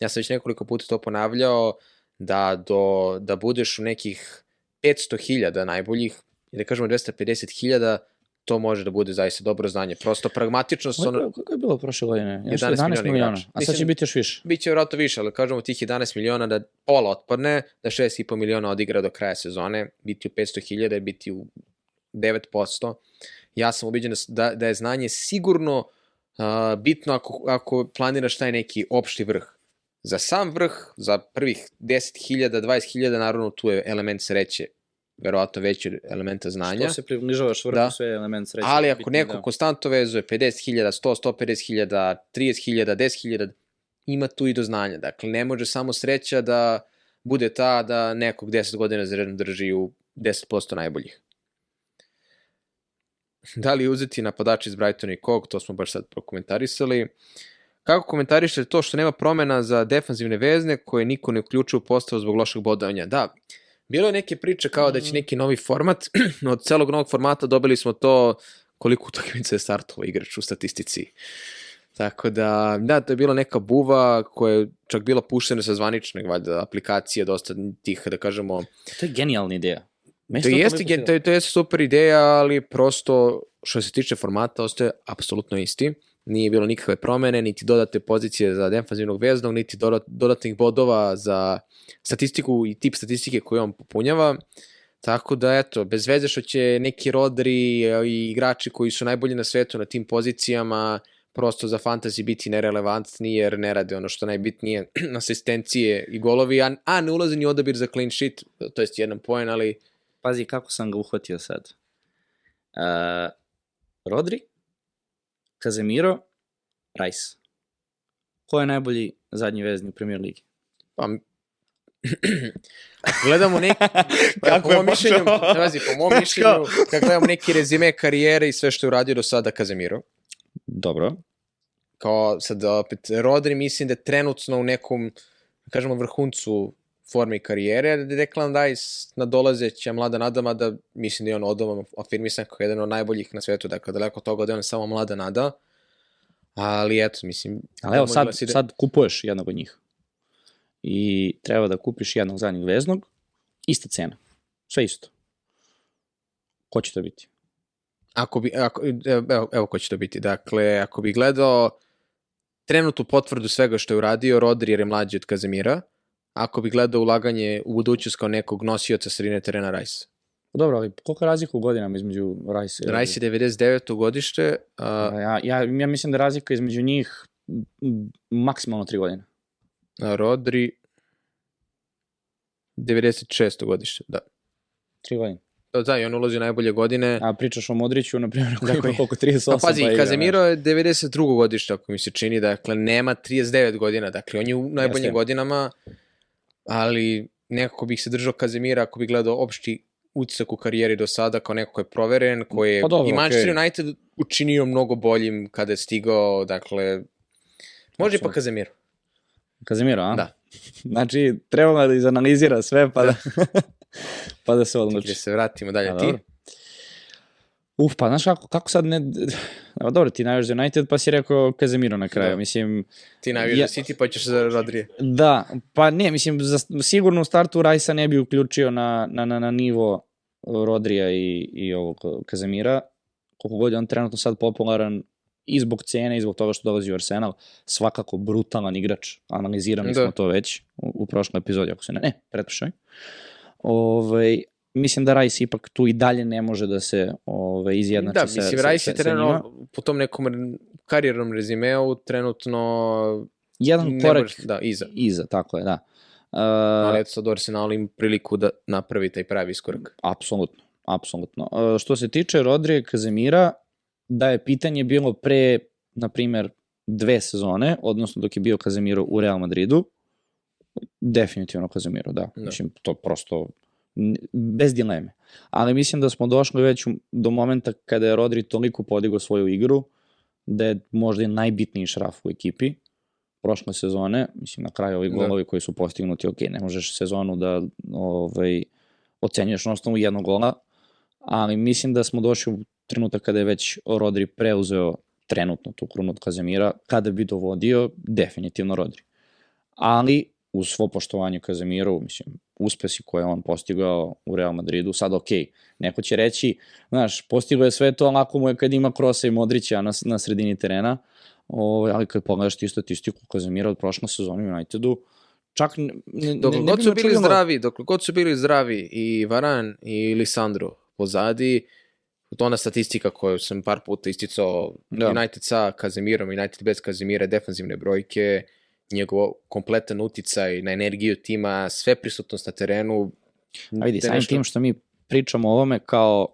ja sam već nekoliko puta to ponavljao, da, do, da budeš u nekih 500.000 najboljih, ili da kažemo 250.000, to može da bude zaista dobro znanje. Prosto pragmatično su ono, Koliko je bilo prošle godine? Još 11 11 miliona miliona. A sad će biti još više. Biće vjerojatno više, ali kažemo tih 11 miliona da pola otpadne, da 6,5 miliona odigra do kraja sezone, biti u 500.000, biti u 9%. Ja sam ubiđen da, da, da je znanje sigurno uh, bitno ako, ako planiraš taj neki opšti vrh. Za sam vrh, za prvih 10.000, 20.000, naravno tu je element sreće, verovatno veći elementa znanja. Što se približavaš vrhu, Da. sve element sreće. Ali ako Bitno neko da- konstantno vezuje 50.000, 100, 150.000, 30.000, 10.000, ima tu i do znanja. Dakle, ne može samo sreća da bude ta da nekog 10 godina za redom drži u 10% najboljih. Da li uzeti napadači iz Brightona i kog, to smo baš sad prokomentarisali. Kako komentarišete to što nema promena za defanzivne vezne koje niko ne uključuje u postavu zbog lošeg bodovanja? Da, bilo je neke priče kao da će neki novi format, od celog novog formata dobili smo to koliko utakmica je startovao igrač u statistici. Tako da, da, to je bila neka buva koja je čak bila puštena sa zvanične valjda, aplikacije, dosta tih, da kažemo, To je genijalna ideja. Meni to jeste, gen- to, je- to jeste super ideja, ali prosto što se tiče formata ostaje apsolutno isti. Nije bilo nikakve promene, niti dodate pozicije za defanzivnog veznog, niti dodat, dodatnih bodova za statistiku i tip statistike koju on popunjava. Tako da, eto, bez veze što će neki rodri i igrači koji su najbolji na svetu na tim pozicijama prosto za fantasy biti nerelevantni jer ne rade ono što je najbitnije asistencije i golovi, a, a ne ulazi ni odabir za clean sheet, to jest jedan poen, ali Pazi kako sam ga uhvatio sad. Uh, Rodri, Kazemiro, Rice. Ko je najbolji zadnji vezni u Premier Ligi? Pa, gledamo neki, Kako po je mom mišljenju, vazi, po mom mišljenju, kad gledamo neki rezime karijere i sve što je uradio do sada Kazemiro, Dobro. kao sad opet Rodri mislim da je trenutno u nekom, da kažemo, vrhuncu forme i karijere, Declan Rice nadolazeća mlada nada, da mislim da je on odom afirmisan kao jedan od najboljih na svetu, dakle daleko od toga da je on samo mlada nada, ali eto, mislim... Ali evo, sad, da sad kupuješ jednog od njih. I treba da kupiš jednog zadnjeg veznog, ista cena. Sve isto. Ko će to biti? Ako bi, ako, evo, evo ko će to biti. Dakle, ako bi gledao trenutnu potvrdu svega što je uradio, Rodri jer je mlađi od Kazemira, ako bi gledao ulaganje u budućnost kao nekog nosioca sredine terena Rice. Dobro, ali koliko je razlika u godinama između Rice i je 99. godište, a, A, Ja, ja, ja mislim da razlika između njih maksimalno tri godine. a Rodri 96. godište, da. Tri godine. Da, da, i on ulazi u najbolje godine. A pričaš o Modriću, na primjer, koji Dakle, ima koliko 38 Pa pazi, pa Kazemiro je 92. godište, ako mi se čini, dakle, nema 39 godina, dakle, on je u najboljim Jeste. godinama, ali nekako bih se držao Kazemira ako bih gledao opšti utisak u karijeri do sada kao neko ko je proveren, koji je Pa dobro, i Manchester okej. United učinio mnogo boljim kada je stigao, dakle, može pa Apsolutno. Kazemiro. Kazemiro, a? Da. Znači, trebalo da izanalizira sve, pa da, pa da se Da odluči. se vratimo dalje, A, ti? dobro. Uf, pa znaš kako, kako sad ne... Evo, dobro, ti navijaš za United, pa si rekao Kazemiro na kraju. Da. Mislim, Ti najviše Ja- ja... City, pa ćeš za Rodrije. da, pa ne, mislim, za, sigurno u startu Rajsa ne bi uključio na, na, na, na nivo Rodrija i, i ovog Kazemira. Koliko god je on trenutno sad popularan i zbog cene i zbog toga što dolazi u Arsenal, svakako brutalan igrač. Analizirali Da. smo to već u, u prošloj epizodi, ako se ne, ne, pretpošaj. Ovaj, mislim da Rice ipak tu i dalje ne može da se ovaj, izjednači Da, sa, mislim, sa, Rice sa, je trenutno po tom nekom karijernom rezimeu trenutno Jedan korak može- da, iza. iza, tako je, da. Uh, Ali eto sad Arsenal ima priliku da napravi taj pravi iskorak. Apsolutno, apsolutno. Uh, što se tiče Rodrije Kazemira, da je pitanje bilo pre, na primer, dve sezone, odnosno dok je bio Kazemiro u Real Madridu, definitivno Kazemiro, da. Da. Mislim, to prosto bez dileme. Ali mislim da smo došli već do momenta kada je Rodri toliko podigao svoju igru, da je možda i najbitniji šraf u ekipi prošle sezone, mislim na kraju ovi Da. golovi koji su postignuti, ok, ne možeš sezonu da ovaj, ocenjuješ na osnovu jednog gola, ali mislim da smo došli u trenutak kada je već Rodri preuzeo trenutno tu krunu od Kazemira, kada bi dovodio, definitivno Rodri. Ali, uz svo poštovanje Kazemiru, mislim, uspesi koje je on postigao u Real Madridu, sad ok, neko će reći, znaš, postigao je sve to, lako mu je kad ima Krosa i Modrića na, na sredini terena, ovaj, ali kad pogledaš ti statistiku Kazemira od prošle sezone u Unitedu, čak ne, ne, Dok ne, ne god su bili zdravi, dok god su bili zdravi i Varan i Lisandro pozadi, to ona statistika koju sam par puta isticao, Da. United sa Kazemirom, United bez Kazemira, defanzivne brojke, njegov kompletan uticaj na energiju tima, sve prisutnost na terenu. A vidi, da samim nešto- tim što mi pričamo o ovome kao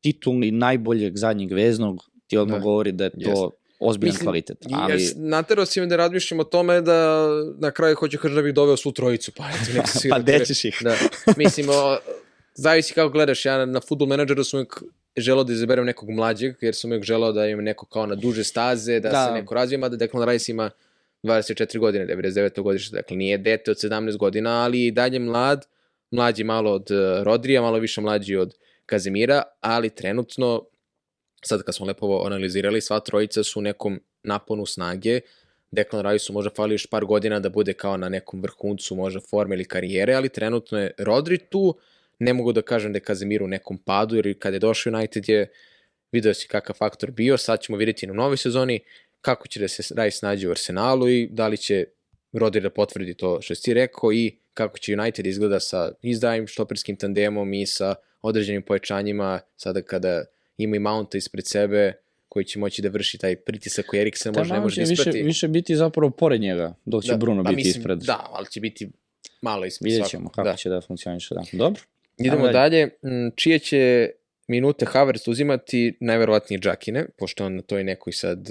titulni najboljeg zadnjeg veznog, ti odmah Da. govori da je to Jeste. ozbiljan Mislim, kvalitet. Ali... Ja, naterao si me da razmišljam o tome da na kraju hoću kažem da bih doveo svu trojicu, pa eto, nek se pa gde ćeš ih? Da, mislim, o, zavisi kako gledaš, ja na, na futbol menadžeru sam uvijek želeo da izaberem nekog mlađeg, jer sam uvijek želeo da imam neko kao na duže staze, da, Da. se neko razvija, mada Declan Rice ima 24 godine, 99. godište, dakle nije dete od 17 godina, ali i dalje mlad, mlađi malo od uh, Rodrija, malo više mlađi od Kazemira, ali trenutno, sad kad smo lepo analizirali, sva trojica su u nekom naponu snage, Declan Rice-u možda fali još par godina da bude kao na nekom vrhuncu možda forme ili karijere, ali trenutno je Rodri tu, ne mogu da kažem da je Kazemir u nekom padu, jer kada je došao United je video si kakav faktor bio, sad ćemo vidjeti na novoj sezoni kako će da se Rice nađe u Arsenalu i da li će Rodri da potvrdi to što si rekao i kako će United izgleda sa izdajim štoperskim tandemom i sa određenim pojačanjima sada kada ima i Mounta ispred sebe koji će moći da vrši taj pritisak koji Eriksen možda ne može da više, isprati. više biti zapravo pored njega, dok će Bruno pa biti mislim, ispred. Da, ali će biti malo ispred Vidjet svakog. ćemo kako da. će da funkcioniše. Da. Dobro. Idemo Ajmo dalje. Mm, Čije će minute Havertz uzimati? Najverovatnije Džakine, pošto on na toj nekoj sad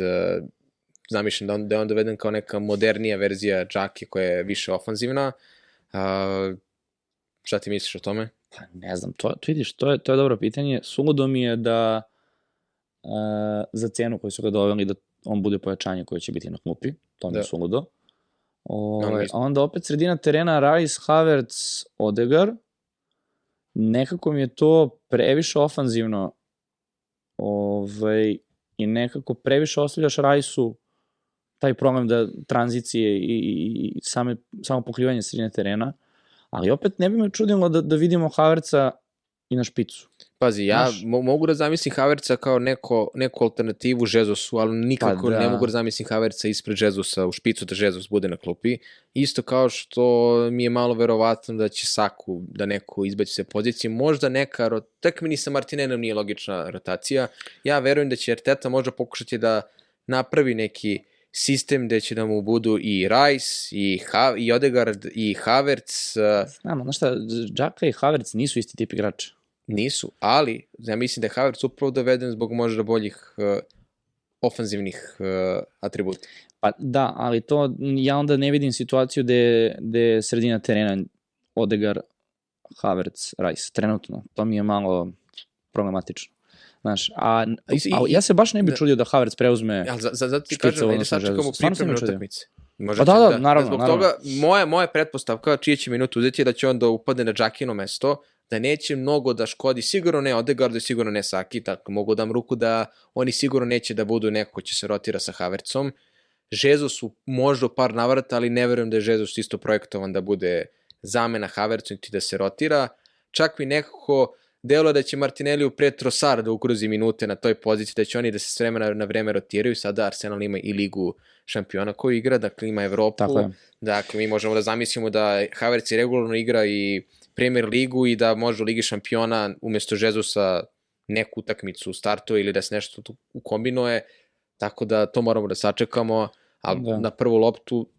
zamišljam da on, da je on doveden kao neka modernija verzija Džake koja je više ofanzivna. A, šta ti misliš o tome? Pa ne znam, to, to vidiš, to je, to je dobro pitanje. Suludo mi je da uh, za cenu koju su ga doveli da on bude pojačanje koje će biti na klupi, to mi je Da. suludo. Ove, Ono a isto. onda opet sredina terena Rice, Havertz, Odegar. Nekako mi je to previše ofanzivno ovaj, i nekako previše ostavljaš Rajsu taj problem da tranzicije i, i, i same, samo pokrivanje sredine terena, ali opet ne bi me čudilo da, da vidimo Havertza i na špicu. Pazi, ja Znaš- mo mogu da zamislim Havertza kao neko, neku alternativu Žezusu, ali nikako Pa da. ne mogu da zamislim Havertza ispred Žezusa u špicu da Žezus bude na klupi. Isto kao što mi je malo verovatno da će Saku da neko izbaci se pozicije. Možda neka, ro- tek mi ni sa Martinenom nije logična rotacija. Ja verujem da će Arteta možda pokušati da napravi neki sistem gde će da mu budu i Rice, i, ha i Odegaard, i Havertz, uh, Znam, znaš šta, Džaka i Havertz nisu isti tip igrača. Nisu, ali ja mislim da je Havertz upravo doveden zbog možda boljih uh, ofanzivnih uh, atributa. Pa da, ali to ja onda ne vidim situaciju gde, gde je sredina terena Odegar, Havertz, Rice, trenutno. To mi je malo problematično. Znaš, a, a ja se baš ne bi da. čudio da Havertz preuzme... Ali za, za, zato ti kažem, ajde. Stvarno sam pripremne utakmice. Možda Pa će da, da, naravno, Zbog naravno. toga, moja, moja pretpostavka, čije će minutu uzeti je da će onda upadne na Džakino mesto, da neće mnogo da škodi, sigurno ne Odegaardu i sigurno ne Saki, tako mogu dam ruku da oni sigurno neće da budu neko ko će se rotira sa Havertzom. Žezus u možda par navrata, ali ne verujem da je Žezus isto projektovan da bude zamena Havertzu i da se rotira. Čak mi nekako delo da će Martinelli pre Trossard da ugrozi minute na toj poziciji, da će oni da se s vremena na vreme rotiraju. Sada Arsenal ima i ligu šampiona koju igra, dakle ima Evropu. Tako je. Dakle, mi možemo da zamislimo da Havertz i regularno igra i Premier ligu i da može u Ligi šampiona umjesto Žezusa neku utakmicu startuje ili da se nešto tu ukombinuje, tako da to moramo da sačekamo, ali Da. na prvu loptu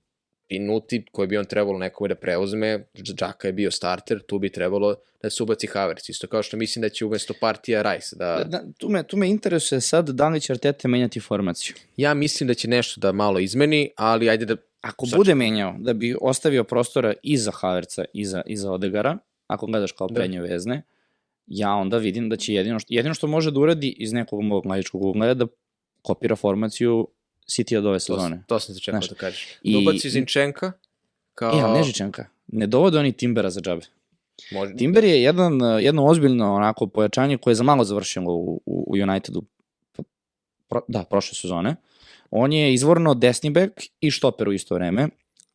minuti koje bi on trebalo nekome da preuzme, Džaka je bio starter, tu bi trebalo da se ubaci Havertz, isto kao što mislim da će umjesto partija Rice, da, Da, da, tu, me, tu me interesuje sad da li će Arteta menjati formaciju. ja mislim da će nešto da malo izmeni, ali ajde da Ako Sad bude menjao, da bi ostavio prostora i za Havertza i za, i za Odegara, ako gledaš kao Da. prednje vezne, ja onda vidim da će jedino što, jedino što može da uradi iz nekog mog mladičkog ugla je da kopira formaciju City od ove to, sezone. to sam se čekao Znaš, da kažeš. i- I... Ubaci Zinčenka, kao... E, ali Nežičanka, ne dovode oni Timbera za džabe. Može, Timber je jedan, jedno ozbiljno onako pojačanje koje je za malo završilo u, u, u Unitedu. Pro, da, prošle sezone. On je izvorno desni bek i štoper u isto vreme,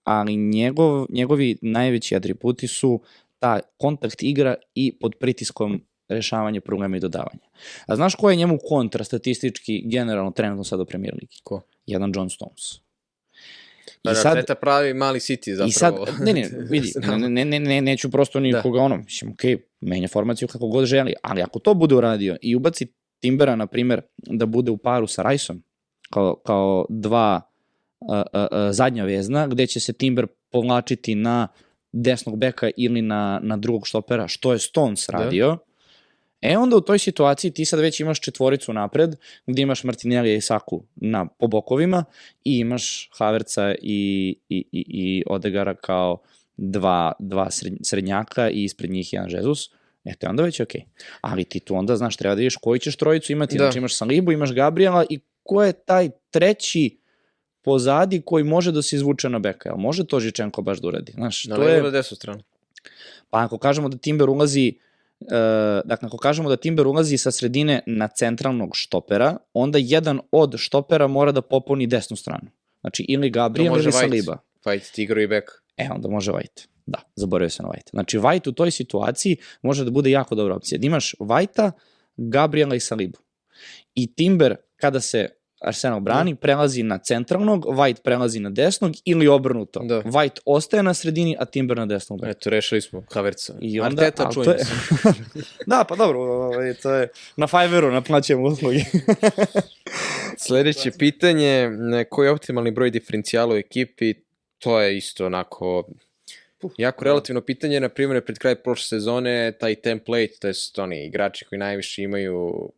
ali njegov, njegovi najveći atributi su ta kontakt igra i pod pritiskom rešavanje problema i dodavanja. A znaš ko je njemu kontra statistički generalno trenutno sad u Premier Ligi? Ko? Jedan John Stones. Pa I da, sad, Arteta pravi mali City zapravo. I sad, ne, ne, vidi, ne, ne, ne, ne, neću prosto ni Da. ono, mislim, okej, menja formaciju kako god želi, ali ako to bude uradio i ubaci Timbera, na primer, da bude u paru sa Rajsom, kao, kao dva a, a, a, zadnja vezna, gde će se Timber povlačiti na desnog beka ili na, na drugog štopera, što je Stones radio, E onda u toj situaciji ti sad već imaš četvoricu napred, gde imaš Martinelli i Saku na, po bokovima i imaš Haverca i, i, i, i Odegara kao dva, dva sred, srednjaka i ispred njih jedan Žezus. E, to je onda već okej. Ali ti tu onda, znaš, treba da vidiš koju ćeš trojicu imati. Da. Znači imaš Salibu, imaš Gabriela i ko je taj treći pozadi koji može da se izvuče na beka. Jel može to Žičenko baš da uradi? Znaš, Na to levu je... ili desnu stranu? Pa ako kažemo da Timber ulazi dakle, ako kažemo da Timber ulazi sa sredine na centralnog štopera, onda jedan od štopera mora da popuni desnu stranu. Znači, ili Gabriel može ili. Saliba. Fight, Tigro i Bek. E, onda može White. Da, zaboravio se na White. Znači, White u toj situaciji može da bude jako dobra opcija. Da imaš Whitea, Gabriela i Salibu. I Timber, kada se Arsenal brani, prelazi na centralnog, White prelazi na desnog ili obrnuto. Da. White ostaje na sredini, a Timber na desnog. Eto, rešili smo Havertza. I onda, Arteta, ali to čujemo je- da, pa dobro, ovaj, to je na Fiverru naplaćujemo usluge. Sledeće pitanje, koji je optimalni broj diferencijala u ekipi, to je isto onako jako relativno pitanje, na primjer pred kraj prošle sezone taj template, to jest oni igrači koji najviše imaju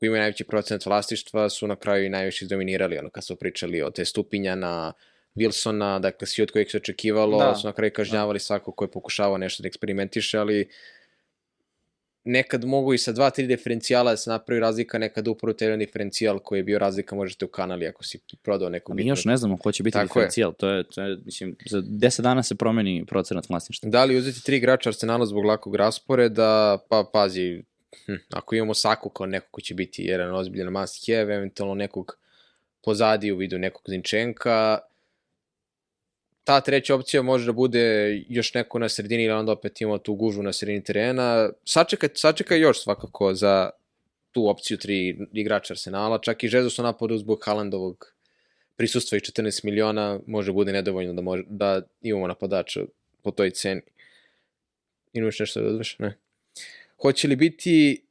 koji imaju najveći procent vlastištva su na kraju i najviše izdominirali, ono kad smo pričali o te stupinja na Wilsona, dakle svi od kojih se očekivalo, Da. da. su na kraju kažnjavali svako ko je pokušavao nešto da eksperimentiše, ali nekad mogu i sa dva, tri diferencijala da se napravi razlika, nekad upravo taj jedan diferencijal koji je bio razlika možete u kanali ako si prodao neku A mi još ne znamo ko će biti Tako je. diferencijal. To je, to je, mislim, za 10 dana se promeni procenat vlasništva. Da li uzeti tri igrača Arsenala zbog lakog rasporeda, pa pazi, hm, ako imamo Saku kao neko ko će biti jedan ozbiljan must have, eventualno nekog pozadi u vidu nekog Zinčenka, ta treća opcija može da bude još neko na sredini ili onda opet imamo tu gužu na sredini terena. Sačekaj, sačekaj još svakako za tu opciju tri igrača Arsenala, čak i Jesus u napadu zbog Haalandovog prisustva i 14 miliona može bude nedovoljno da, može, da imamo napadača po toj ceni. Imaš nešto da dodaš? Ne. Hoće li biti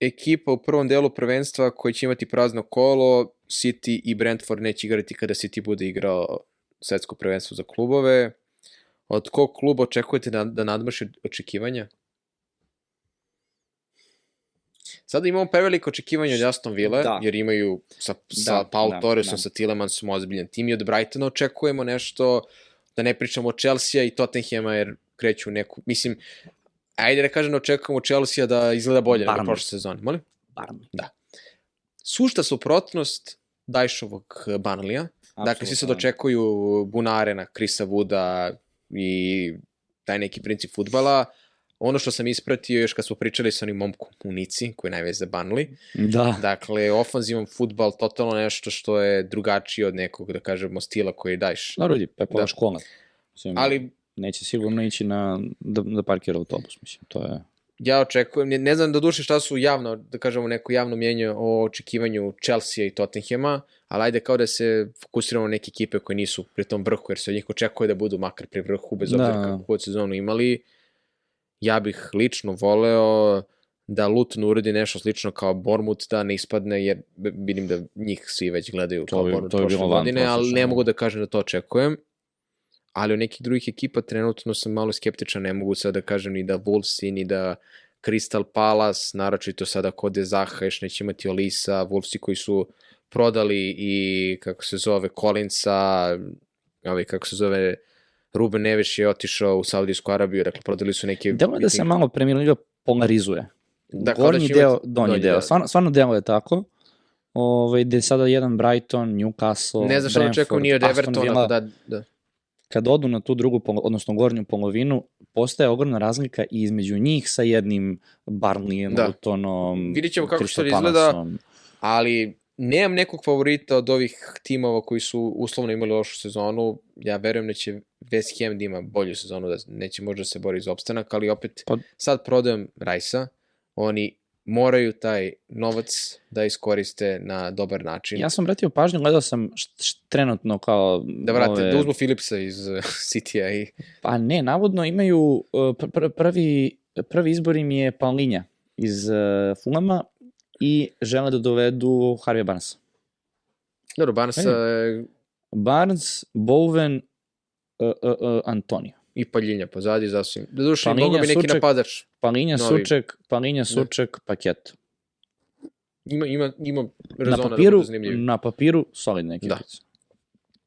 ekipa u prvom delu prvenstva koji će imati prazno kolo, City i Brentford neće igrati kada City bude igrao svetsko prvenstvo za klubove. Od kog kluba očekujete da, da nadmaši očekivanja? Sada imamo preveliko očekivanje od Aston Villa, Da. jer imaju sa, sa Da, Paul da, Torresom, da. sa Tillemansom ozbiljan tim i od Brightona očekujemo nešto, da ne pričamo o Chelsea i Tottenhama jer kreću neku, mislim, ajde da kažem da očekujemo Chelsea da izgleda bolje nego Barnum. prošle sezone. Molim? Barem. Sušta suprotnost Dajšovog Banlija, Dakle, svi se dočekuju bunare na Krisa Vuda i taj neki princip futbala. Ono što sam ispratio još kad smo pričali sa onim momkom u Nici, koji je najveć za Banli. Da. Dakle, ofanzivan futbal, totalno nešto što je drugačije od nekog, da kažemo, stila koji daješ. Pepova Da. da. škola. Mislim, Ali neće sigurno ići na, da, da parkira autobus, mislim, to je... ja očekujem, ne, ne znam do duše šta su javno, da kažemo neko javno mjenje o očekivanju Chelsea i Tottenhama, ali ajde kao da se fokusiramo na neke ekipe koje nisu pri tom vrhu, jer se od njih očekuje da budu makar pri vrhu, bez obzira Da. kako god sezonu imali. Ja bih lično voleo da Luton uradi nešto slično kao Bormut, da ne ispadne, jer vidim da njih svi već gledaju To kao bi- bi prošle godine, ali ne da. mogu da kažem da to očekujem. Ali od nekih drugih ekipa trenutno sam malo skeptičan, ne mogu sad da kažem ni da Wolvesi, ni da Crystal Palace, naročito sada kod Zaha, još neće imati Olisa, Wolvesi koji su prodali i kako se zove Collinsa, ovaj kako se zove Ruben Neves je otišao u Saudijsku Arabiju, dakle prodali su neke... Delo je da se malo Premier Liga polarizuje. Da, kao da Gornji će deo, imati- donji, donji deo. deo. Stvarno, stvarno delo je tako. Ovaj, gde je sada jedan Brighton, Newcastle, Ne znam šta da očekujem ni od Evertona, da, da. Kad odu na tu drugu, odnosno gornju polovinu, postaje ogromna razlika i između njih sa jednim Barnleyem, Da. Lutonom, Vidjet ćemo kako Crystal to izgleda. Ali nemam nekog favorita od ovih timova koji su uslovno imali lošu sezonu. Ja verujem da će West Ham da ima bolju sezonu, da neće možda se bori za opstanak, ali opet Pa- sad prodajem Rajsa. Oni moraju taj novac da iskoriste na dobar način. Ja sam vratio pažnju, gledao sam trenutno kao... da vrate, ove- da uzmu Philipsa iz uh, City-a i... Pa ne, navodno imaju, uh, pr pr prvi, prvi izbor im je Paulinja iz uh, Fulama i žele da dovedu Harvey Barnesa. Dobro, Barnesa je Barnes, Bowen, uh, uh, uh, Antonio. I Paljinja pozadi, zasvim. Da Palinja, mogo bi neki Suček. napadač. Palinja, Novi. Suček, Palinja, Suček, Paket. Ima, ima, ima Na rezona da papiru, zanimljiv. na papiru solidna ekipica.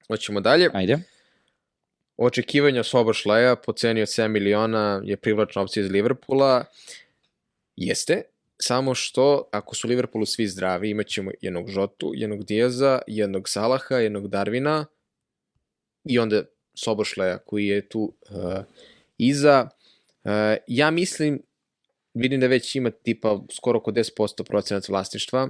Hoćemo dalje. Ajde. Očekivanja Sobošleja po ceni od 7 miliona je privlačna opcija iz Liverpoola. Jeste, samo što ako su Liverpoolu svi zdravi, imat ćemo jednog Žotu, jednog Dijaza, jednog Salaha, jednog Darvina i onda Sobošleja koji je tu uh, iza. Uh, ja mislim, vidim da već ima tipa skoro oko 10% procenat vlasništva,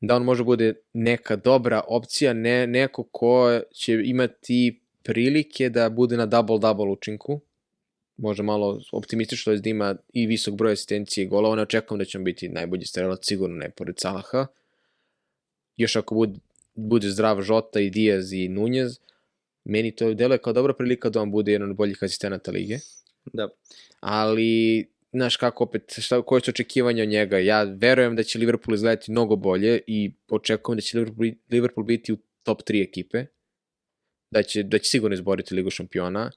da on može bude neka dobra opcija, ne, neko ko će imati prilike da bude na double-double učinku, može malo optimistično da ima i visok broj asistencije i golova, ne očekujem da će on biti najbolji strelac, sigurno ne pored Salaha. Još ako bude, bude zdrav Žota i Diaz i Nunez, meni to deluje kao dobra prilika da on bude jedan od boljih asistenata lige. Da. ali znaš kako opet, šta, koje su očekivanja od njega, ja verujem da će Liverpool izgledati mnogo bolje i očekujem da će Liverpool, Liverpool biti u top 3 ekipe, da će, da će sigurno izboriti Ligu šampiona.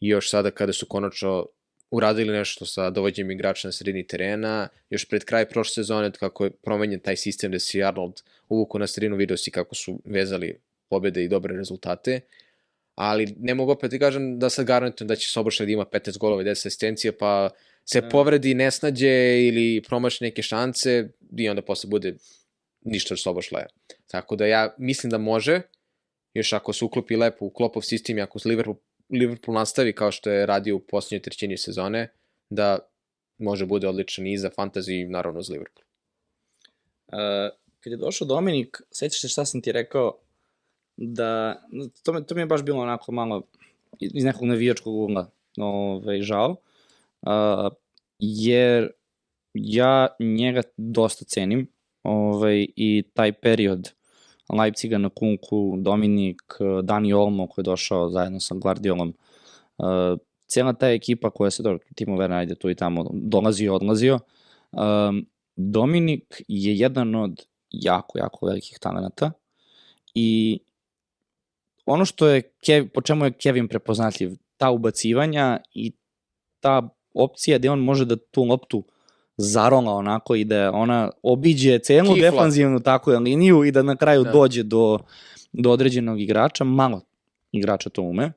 I još sada kada su konačno uradili nešto sa dovođenjem igrača na sredini terena, još pred kraj prošle sezone kako je promenjen taj sistem da si Arnold uvuku na sredinu, video si kako su vezali pobede i dobre rezultate, ali ne mogu opet da kažem da sad garantujem da će Sobošlaj da ima 15 golova i 10 asistencija, pa se povredi, nesnađe ili promaši neke šance i onda posle bude ništa od Sobošlaja. Tako da ja mislim da može, još ako se uklopi lepo u klopov sistem i ako se Liverpool, Liverpool nastavi kao što je radio u posljednjoj trećini sezone, da može bude odličan i za fantasy i naravno za Liverpool. Uh, kad je došao Dominik, sećaš se šta sam ti rekao, da, to, me, to mi je baš bilo onako malo iz nekog navijačkog ugla ovaj, žao, uh, jer ja njega dosta cenim ovaj, i taj period Leipziga na Kunku, Dominik, Dani Olmo koji je došao zajedno sa Guardiolom, uh, cijela ta ekipa koja se, dobro, Timo Werner, ajde tu i tamo, dolazio, odlazio, um, Dominik je jedan od jako, jako velikih talenata i ono što je, Kev, po čemu je Kevin prepoznatljiv, ta ubacivanja i ta opcija gde on može da tu loptu zarola onako i da ona obiđe celu Kifla. defanzivnu tako je liniju i da na kraju Da. dođe do, do određenog igrača, malo igrača to ume,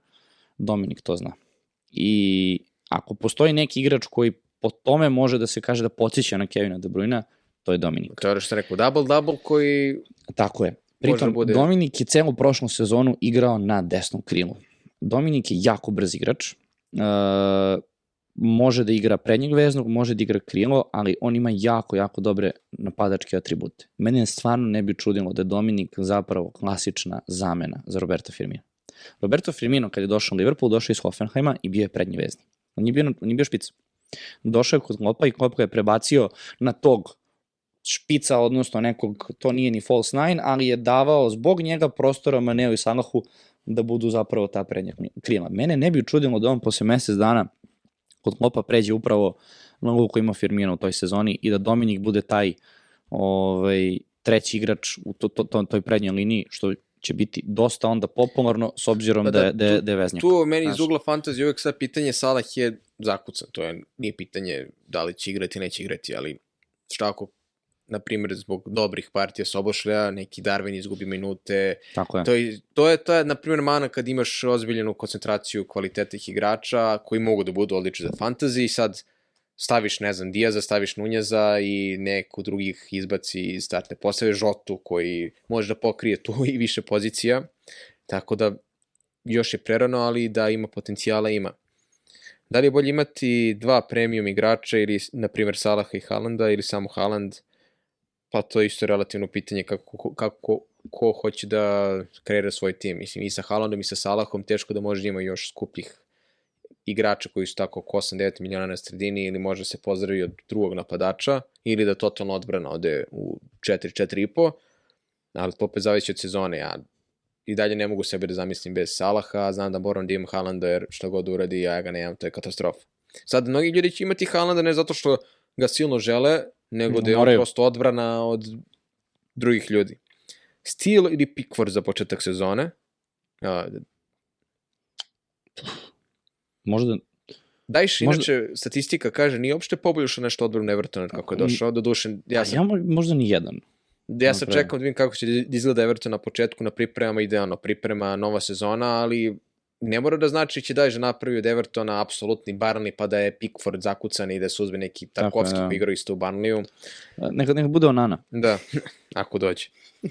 Dominik to zna. I ako postoji neki igrač koji po tome može da se kaže da podsjeća na Kevina De Bruyne, to je Dominik. To je što rekao, double-double koji Tako je. Može Pritom, da bude- Dominik je celu prošlu sezonu igrao na desnom krilu. Dominik je jako brz igrač. E, može da igra prednjeg veznog, može da igra krilo, ali on ima jako, jako dobre napadačke atribute. Mene stvarno ne bi čudilo da je Dominik zapravo klasična zamena za Roberto Firmino. Roberto Firmino, kad je došao u Liverpool, došao iz Hoffenheima i bio je prednji vezni. On je bio, on je bio špic. Došao je kod Klopa i Klop ga je prebacio na tog špica, odnosno nekog, to nije ni false nine, ali je davao zbog njega prostora Maneo i Salahu da budu zapravo ta prednja krila. Mene ne bi čudilo da on posle mesec dana kod Klopa pređe upravo na ulogu koji ima Firmino u toj sezoni i da Dominik bude taj ovaj, treći igrač u to, to, to, toj prednjoj liniji, što će biti dosta onda popularno s obzirom Pa da, da, da, da, je- tu- da je veznjak. Tu meni iz ugla fantazije uvek sad pitanje Salah je zakucan, to je, nije pitanje da li će igrati, neće igrati, ali šta ako, na primjer, zbog dobrih partija Sobošlja, neki Darwin izgubi minute, Tako je. to je, to je, to je, na primjer, mana kad imaš ozbiljenu koncentraciju kvalitetnih igrača koji mogu da budu odlični za fantasy i sad staviš, ne znam, Diaza, staviš Nunjeza i neko drugih izbaci iz startne postave, Žotu koji može da pokrije tu i više pozicija, tako da još je prerano, ali da ima potencijala ima. Da li je bolje imati dva premium igrača ili, na primjer, Salaha i Haalanda ili samo Haaland? Pa to je isto relativno pitanje kako, kako ko hoće da kreira svoj tim. Mislim, i sa Haalandom i sa Salahom teško da može da ima još skupljih igrača koji su tako oko 8-9 miliona na sredini ili može se pozdravi od drugog napadača ili da totalno odbrana ode u 4-4,5 ali to opet zavisi od sezone. Ja i dalje ne mogu sebe da zamislim bez Salaha, znam da moram da imam Haalanda jer šta god uradi ja ga nemam, to je katastrofa. Sad, mnogi ljudi će imati Haalanda ne zato što ga silno žele, nego da je on prosto odbrana od drugih ljudi. Steel ili Pickford za početak sezone? A, Možda, Dajš, Možda- inače, statistika kaže, nije uopšte poboljšao nešto odbranu Evertona kako je došao, do duše, ja sam, ja mo- možda ni jedan. ja sam čekao da vidim kako će da izgleda Everton na početku, na pripremama idealno, priprema nova sezona, ali ne mora da znači će da je napravi od Evertona apsolutni Barnley, pa da je Pickford zakucan i da se uzme neki Tako Tarkovski da. koji igrao isto u Barnleyu. Neka, neka bude Onana. Da, ako dođe.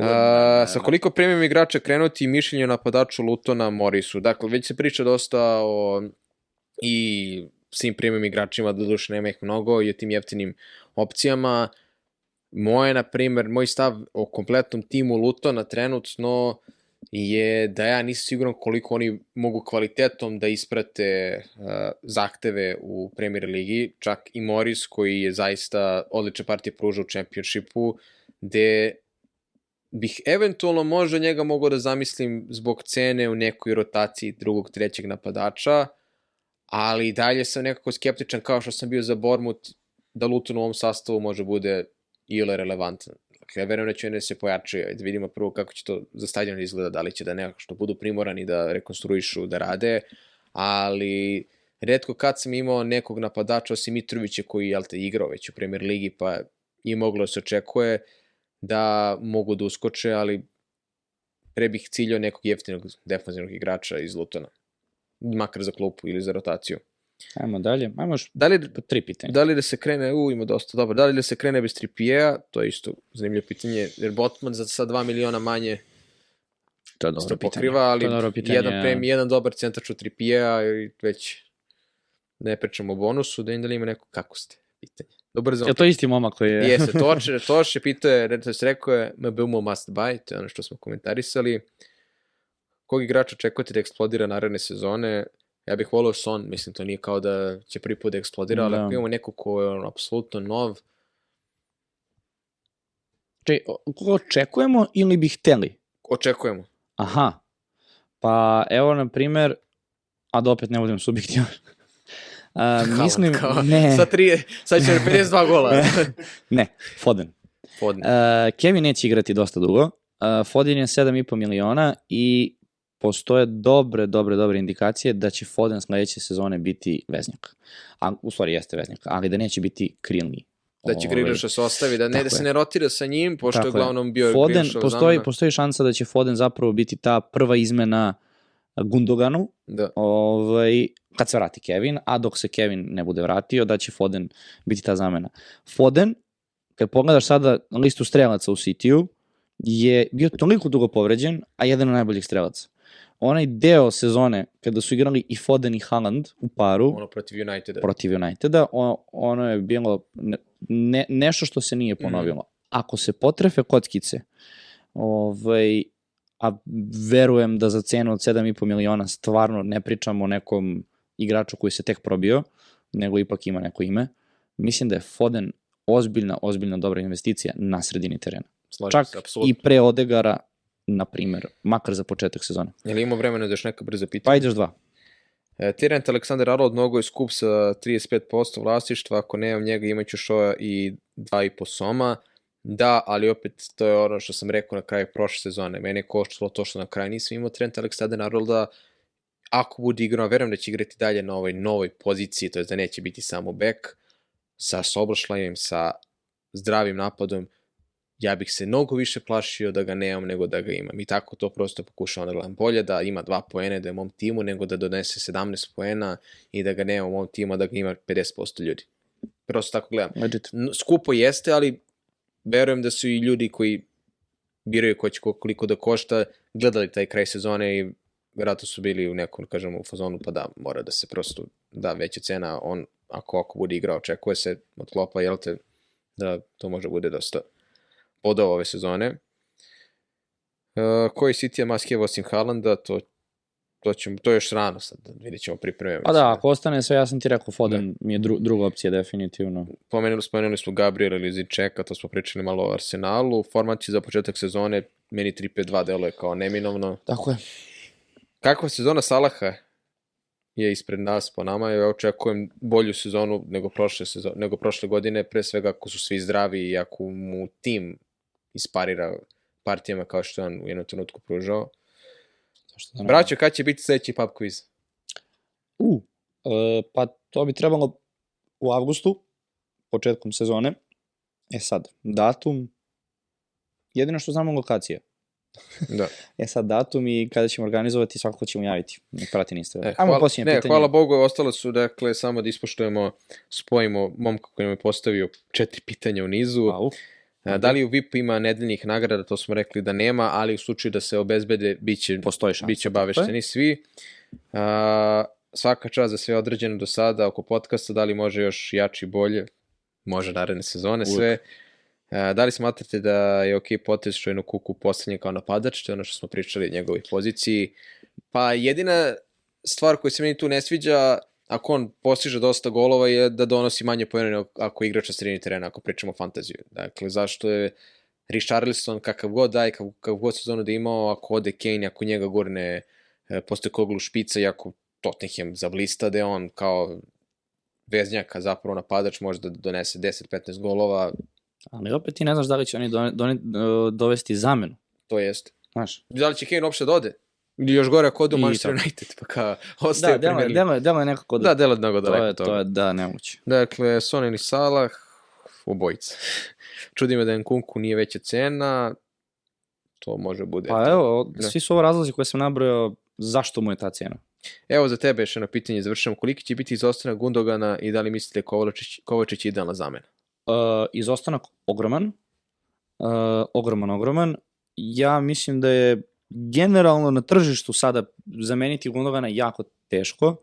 A, sa koliko premium igrača krenuti mišljenje o napadaču Lutona Morisu? Dakle, već se priča dosta o i svim premium igračima, do duše nema ih mnogo, i o tim jeftinim opcijama. Moje, na primjer, moj stav o kompletnom timu Lutona trenutno je da ja nisam siguran koliko oni mogu kvalitetom da isprate uh, zahteve u Premier Ligi, čak i Morris koji je zaista odlične partije pružao u Championshipu, gde bih eventualno možda njega mogao da zamislim zbog cene u nekoj rotaciji drugog, trećeg napadača, ali dalje sam nekako skeptičan kao što sam bio za Bormut da Luton u ovom sastavu može bude ili relevantan. Dakle, ja verujem da će on da se pojačuje, da vidimo prvo kako će to za stadion da izgleda, da li će da nekako što budu primorani da rekonstruišu, da rade, ali redko kad sam imao nekog napadača osim Mitrovića koji je te, igrao već u Premier Ligi, pa i moglo da se očekuje da mogu da uskoče, ali pre bih ciljao nekog jeftinog defanzivnog igrača iz Lutona. Makar za klupu ili za rotaciju. Ajmo dalje. Ajmo još Da li, tri pitanja. da li da se krene, u, ima dosta, dobro, da li da se krene bez Trippier-a, to je isto zanimljivo pitanje, jer Botman za sa 2 miliona manje to je dobro pitanje. pokriva, ali To je dobro pitanje. jedan premi, jedan dobar centar u Trippier-a i već ne pričamo o bonusu, da im da li ima neko, kako ste, pitanje. Dobar za Je to isti momak koji je... Jeste, Toče, Toše pitao je, to jest rekao je, MBUMO must buy, to je ono što smo komentarisali. Kog igrača očekujete da eksplodira naredne sezone? Ja bih volio Son, mislim, to nije kao da će prvi put da eksplodira, ali Da. ako imamo neko ko je ono, apsolutno nov, Če, očekujemo ili bi hteli? očekujemo. Aha. Pa evo, na primer, a da opet ne budem subjektivan. A, mislim, kao, ne, Sa tri, sad će 52 gola. ne, Foden. Podne. Uh, Kevin neće igrati dosta dugo. Uh, Foden je 7,5 miliona i postoje dobre, dobre, dobre indikacije da će Foden sledeće sezone biti veznjak. A, u stvari jeste veznjak, ali da neće biti krilni. Da će Ovaj, Grealish da se ostavi, da ne tako da se ne rotira sa njim, pošto Tako je. uglavnom bio Foden, Grealishova postoji, zamena. postoji šansa da će Foden zapravo biti ta prva izmena Gundoganu, Da. ovaj, kad se vrati Kevin, a dok se Kevin ne bude vratio, da će Foden biti ta zamena. Foden, kad pogledaš sada listu strelaca u City-u, je bio toliko dugo povređen, a jedan od najboljih strelaca. Onaj deo sezone, kada su igrali i Foden i Haaland u paru, Ono protiv Uniteda. protiv Uniteda, o, ono je bilo ne, ne, nešto što se nije ponovilo. Ako se potrefe kockice, ovaj, a verujem da za cenu od 7,5 miliona stvarno ne pričamo o nekom igraču koji se tek probio, nego ipak ima neko ime, mislim da je Foden ozbiljna, ozbiljna dobra investicija na sredini terena. Slažem Čak se, apsolutno. i pre Odegara, na primer, makar za početak sezone. Jel ima vremena da još neka brza pitanja? Pa ideš dva. E, Tirent Aleksandar Arnold mnogo je skup sa 35% vlasništva, ako nemam njega imaću Šoja i 2,5 Soma. Da, ali opet to je ono što sam rekao na kraju prošle sezone. Mene je koštalo to što na kraju nisam imao Trent Aleksandar Arnolda. Ako bude igrao, verujem da će igrati dalje na ovoj novoj poziciji, to je da neće biti samo back, sa Sobošlajem, sa zdravim napadom, ja bih se mnogo više plašio da ga nemam nego da ga imam. I tako to prosto pokušavam da gledam. Bolje da ima dva poene da je u mom timu nego da donese 17 poena i da ga nema u mom timu, da ga ima 50% ljudi. Prosto tako gledam. Legit. Skupo jeste, ali verujem da su i ljudi koji biraju ko će ko- koliko da košta, gledali taj kraj sezone i vjerojatno su bili u nekom, kažemo, u fazonu, pa da, mora da se prosto da veća cena, on ako, ako bude igrao, očekuje se od klopa, jel te, da to može bude dosta podao ove sezone. Uh, koji City je maske osim Haalanda, to, to, ćemo, to je još rano sad, vidjet ćemo pripremljeno. Pa da, ako ostane sve, ja sam ti rekao, Foden mi je dru, druga opcija definitivno. Pomenuli, spomenuli smo Gabriela ili Zinčeka, to smo pričali malo o Arsenalu. Formacija za početak sezone, meni 3-5-2 deluje kao neminovno. Tako je. Kakva sezona Salaha je ispred nas po nama, ja očekujem bolju sezonu nego prošle, sezone, nego prošle godine, pre svega ako su svi zdravi i ako mu tim isparira partijama kao što je on u jednom trenutku pružao. Da? Braćo, kad će biti sledeći pub quiz? U, e, pa to bi trebalo u avgustu, početkom sezone. E sad, datum, jedino što znamo lokacija. Da. E sad, datum i kada ćemo organizovati, svakako ćemo javiti. Ne prati niste. E, Ajmo hvala, posljednje ne, pitanje. hvala Bogu, ostalo su, dakle, samo da ispoštujemo, spojimo momka koji nam je postavio četiri pitanja u nizu. Wow. Da li u VIP ima nedeljnih nagrada, to smo rekli da nema, ali u slučaju da se obezbede, bit će, Postoji šansa. bit će obavešteni svi. A, svaka čast za sve određeno do sada oko podcasta, da li može još jači bolje, može naredne sezone Uvek. sve. A, da li smatrate da je ok potez što je no kuku poslednje kao napadač, to je ono što smo pričali o njegovoj poziciji. Pa jedina stvar koja se meni tu ne sviđa, ako on postiže dosta golova je da donosi manje pojene nego ako igrač na sredini terena, ako pričamo o fantaziju. Dakle, zašto je Richarlison kakav god daje, kakav, kakav god sezonu da imao, ako ode Kane, ako njega gurne e, posle koglu špica i ako Tottenham zablista da je on kao veznjaka zapravo napadač može da donese 10-15 golova, Ali opet ti ne znaš da li će oni done, done, dovesti zamenu. to jest. Znaš, Da li će Kane uopšte da ode? Ili još gore u I Manchester. United, pa kao ostaje da, delo, je- League. delo, je- delo je nekako Da, delo je mnogo to daleko je, od toga. to je, da, nemoguće. Dakle, Son ili Salah, obojica. Čudi me da Nkunku nije veća cena. to može bude. Pa to. evo, Da. svi su ovo razlozi koje sam nabrojao, zašto mu je ta cena? Evo za tebe još jedno pitanje, završamo. Koliki će biti izostanak Gundogana i da li mislite Kovačić, Kovačić je idealna zamena? Uh, izostanak ogroman, uh, ogroman, ogroman. Ja mislim da je generalno na tržištu sada zameniti Gundogana jako teško.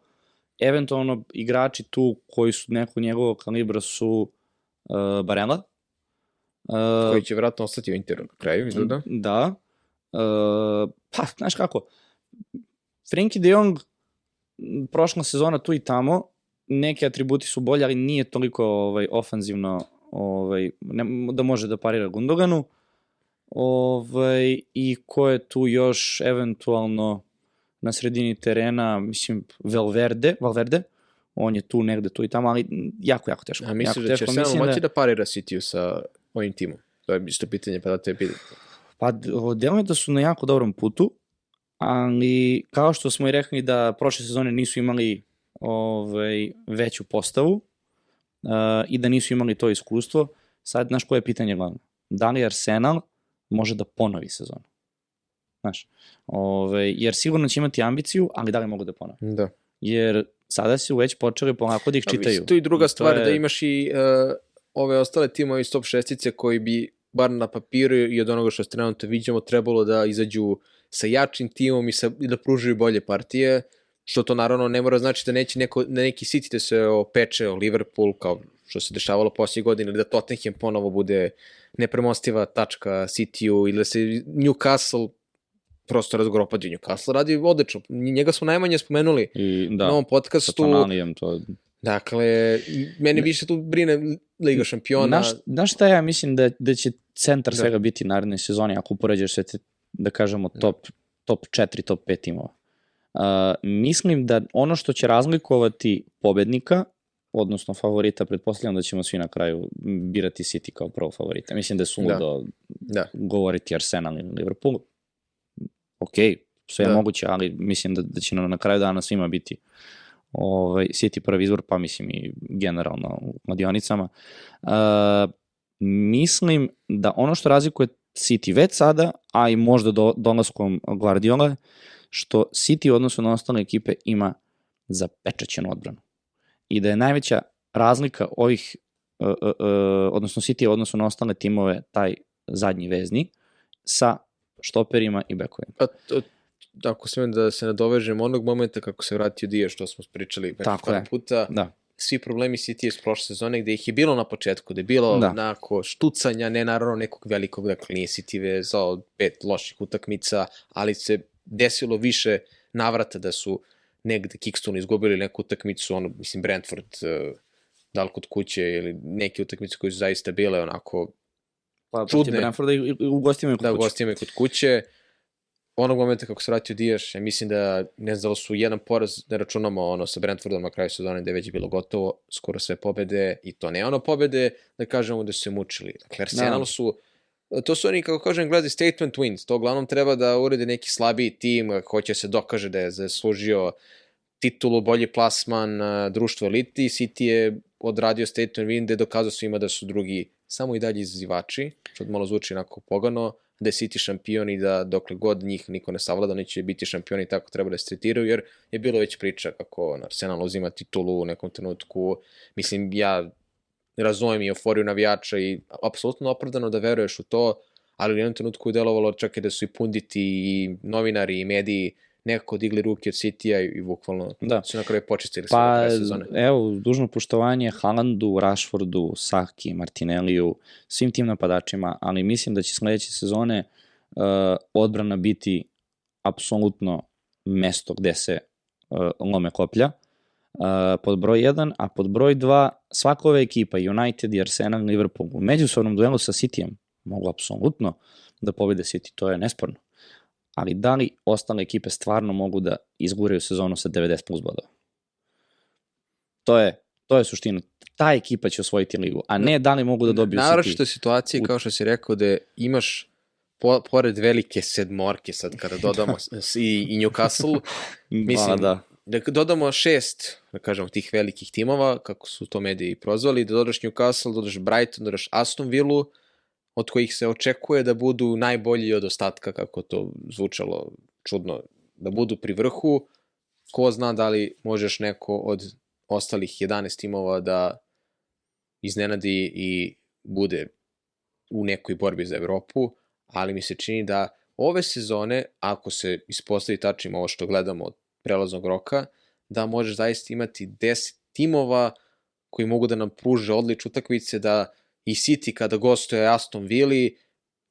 Eventualno igrači tu koji su neko njegovog kalibra su uh, Barella. Uh, Koji će vjerojatno ostati u Interu na kraju, izgleda. Da. Uh, pa, znaš kako, Frenkie de Jong, prošla sezona tu i tamo, neki atributi su bolji, ali nije toliko ovaj, ofanzivno ovaj, ne, da može da parira Gundoganu. Ovaj, I ko je tu još eventualno na sredini terena, mislim, Valverde, Valverde, on je tu negde, tu i tamo, ali jako, jako teško. A misliš jako da će teško. Arsenal Mislim moći da parira City-u sa ovim timom? To je isto pitanje, pa da te pitam. Pa, deluje da su na jako dobrom putu, ali kao što smo i rekli da prošle sezone nisu imali ovaj, veću postavu uh, i da nisu imali to iskustvo, sad, znaš, koje je pitanje glavno? Da li Arsenal može da ponovi sezonu? Znaš, ovaj, jer sigurno će imati ambiciju, ali da li mogu da ponove? Da. Jer sada su već počeli polako da ih čitaju. tu i druga to stvar, je- da imaš i uh, ove ostale timove iz top šestice koji bi, bar na papiru i od onoga što se trenutno viđamo, trebalo da izađu sa jačim timom i, sa, i da pružaju bolje partije, što to naravno ne mora znači da neće neko, da neki City da se opeče o Liverpool, kao što se dešavalo poslije godine, ili da Tottenham ponovo bude nepremostiva tačka City-u, ili da se Newcastle prosto razgropadi Newcastle radi odlično. Njega smo najmanje spomenuli I, da, da, na ovom sa podcastu. Tonalijem, to Dakle, mene više tu brine Liga šampiona. Znaš, znaš šta ja mislim da, da će centar Da. svega biti naredne sezoni ako upoređaš sve te, da kažemo, top, top 4, top 5 timova. Uh, mislim da ono što će razlikovati pobednika, odnosno favorita, pretpostavljam da ćemo svi na kraju birati City kao prvo favorita. Mislim da je suludo Da. govoriti Arsenal ili Liverpool. Ok, sve je Da. moguće, ali mislim da, da će nam na kraju dana svima biti ovaj, City prvi izbor, pa mislim i generalno u kladionicama. Uh, mislim da ono što razlikuje City već sada, a i možda do, dolaskom Guardiola, što City u odnosu na ostale ekipe ima zapečaćenu odbranu. I da je najveća razlika ovih, uh, uh, uh, odnosno City u odnosu na ostale timove, taj zadnji vezni, sa štoperima i bekovima. Pa, to, ako smijem da se nadovežem, onog momenta kako se vratio Dio, što smo pričali Tako par je. puta, Da. svi problemi City iz prošle sezone gde ih je bilo na početku, gde je bilo Da. onako štucanja, ne naravno nekog velikog, dakle nije City vezao pet loših utakmica, ali se desilo više navrata da su negde Kingston izgubili neku utakmicu, ono, mislim, Brentford, uh, da li kod kuće ili neke utakmice koje su zaista bile onako Pa, Čudne. Brentforda i, u gostima i kod da kuće. gostima i kod kuće. Onog momenta kako se vratio Dijaš, ja mislim da ne znam da su jedan poraz, ne računamo ono sa Brentfordom na kraju sezone gde je već bilo gotovo, skoro sve pobede i to ne ono pobede da kažemo da su se mučili. Dakle, Arsenal Da. su to su oni, kako kažem, gledali statement wins. To uglavnom treba da urede neki slabiji tim, ako će se dokaže da je zaslužio titulu, bolji plasman, društvo eliti. City je odradio statement win gde je dokazao svima da su drugi samo i dalje izazivači, što malo zvuči onako pogano, da je City šampion i da dokle god njih niko ne savlada, oni će biti šampioni i tako treba da se tretiraju, jer je bilo već priča kako Arsenal uzima titulu u nekom trenutku. Mislim, ja razumem i euforiju navijača i apsolutno opravdano da veruješ u to, ali u jednom trenutku je delovalo čak i da su i punditi i novinari i mediji nekako digli ruke od City-a i, i bukvalno Da. su na kraju počistili sve Pa, kraj sezone. evo, dužno poštovanje Haalandu, Rashfordu, Saki, Martinelliju, svim tim napadačima, ali mislim da će sledeće sezone uh, odbrana biti apsolutno mesto gde se uh, lome koplja. Uh, pod broj 1, a pod broj 2, svaka ova ekipa, United i Arsenal, Liverpool, u međusobnom duelu sa Cityjem mogu apsolutno da pobede City, to je nesporno. Ali da li ostale ekipe stvarno mogu da izguraju sezonu sa 90 plus bodova? To je, to je suština. Ta ekipa će osvojiti ligu, a ne da li mogu da dobiju Naročito City. situacije, u- kao što si rekao, da imaš po, pored velike sedmorke, sad kada dodamo i, i Newcastle, mislim, Pa, da. Da dodamo šest, da kažemo, tih velikih timova, kako su to mediji prozvali, da dodaš Newcastle, dodaš Brighton, dodaš Aston Villa, od kojih se očekuje da budu najbolji od ostatka, kako to zvučalo čudno, da budu pri vrhu, ko zna da li možeš neko od ostalih 11 timova da iznenadi i bude u nekoj borbi za Evropu, ali mi se čini da ove sezone, ako se ispostavi tačnim ovo što gledamo od prelaznog roka, da možeš zaista imati 10 timova koji mogu da nam pruže odlične utakmice, da i City kada gostuje Aston Villa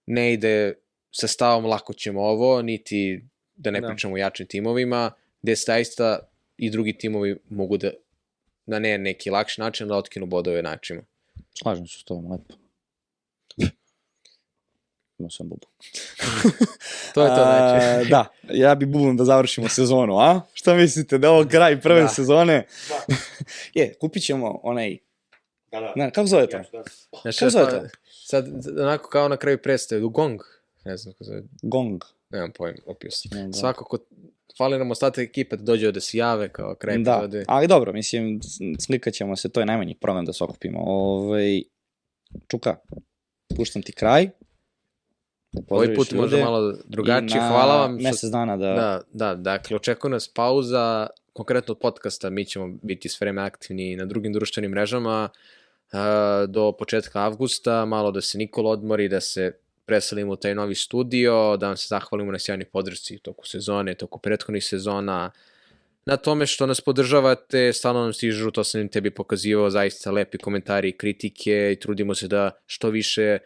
ne ide sa stavom lako ćemo ovo, niti da ne da. pričamo o jačim timovima, gde zaista i drugi timovi mogu da na ne neki lakši način da otkinu bodove načima. Slažem se s tobom, lepo. Imao sam bubu. to je to, znači. da, ja bi bubom da završimo sezonu, a? Šta mislite, da je ovo kraj prve da. sezone? Da. je, kupit ćemo onaj... Da, da. Ne, kako zove to? Da. Znači, kako zove to? Sad, onako kao na kraju predstave, Gong. Ne znam kako zove. Gong. Nemam pojem, opio sam. Ne, da. Svako ko fali nam ostatak ekipe da dođe da se jave kao kraj da, epizode. ali dobro, mislim, slikat ćemo se, to je najmanji problem da se okupimo. Ove, ovaj, Čuka, puštam ti kraj. Ovaj put ljude, možda malo drugačije. Hvala vam. Što... Mesec dana da... Da, da, dakle, očekuje nas pauza, konkretno od podcasta, mi ćemo biti s vreme aktivni na drugim društvenim mrežama uh, do početka avgusta, malo da se Nikola odmori, da se preselimo u taj novi studio, da vam se zahvalimo na sjajnoj podršci toku sezone, toku prethodnih sezona, na tome što nas podržavate, stalno nam stižu, to sam im tebi pokazivao, zaista lepi komentari i kritike i trudimo se da što više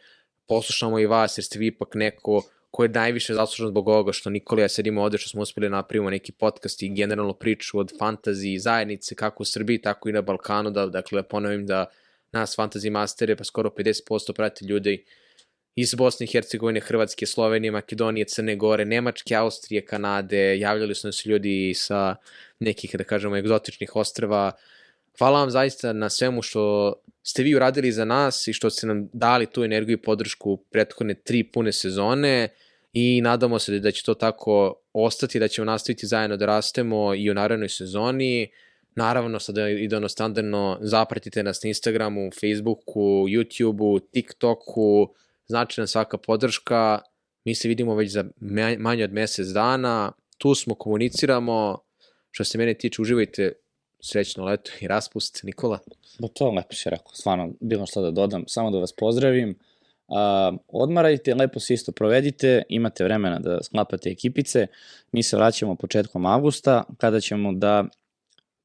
poslušamo i vas, jer ste vi ipak neko ko je najviše zaslužen zbog ovoga što Nikola ja sedimo ovde, što smo uspeli da napravimo neki podcast i generalno priču od fantaziji zajednice, kako u Srbiji, tako i na Balkanu, da, dakle, ponovim da nas Fantasy Mastere, pa skoro 50% prati ljudi iz Bosne i Hercegovine, Hrvatske, Slovenije, Makedonije, Crne Gore, Nemačke, Austrije, Kanade, javljali su nas ljudi sa nekih, da kažemo, egzotičnih ostrava. Hvala vam zaista na svemu što ste vi uradili za nas i što ste nam dali tu energiju i podršku prethodne tri pune sezone i nadamo se da će to tako ostati, da ćemo nastaviti zajedno da rastemo i u narednoj sezoni. Naravno, sada i ono standardno zapratite nas na Instagramu, Facebooku, YouTubeu, TikToku, znači nam svaka podrška. Mi se vidimo već za manje od mesec dana. Tu smo, komuniciramo. Što se mene tiče, uživajte srećno leto i raspust, Nikola. Ba to lepo si rekao, stvarno, bilo što da dodam, samo da vas pozdravim. Uh, odmarajte, lepo se isto provedite, imate vremena da sklapate ekipice. Mi se vraćamo početkom avgusta, kada ćemo da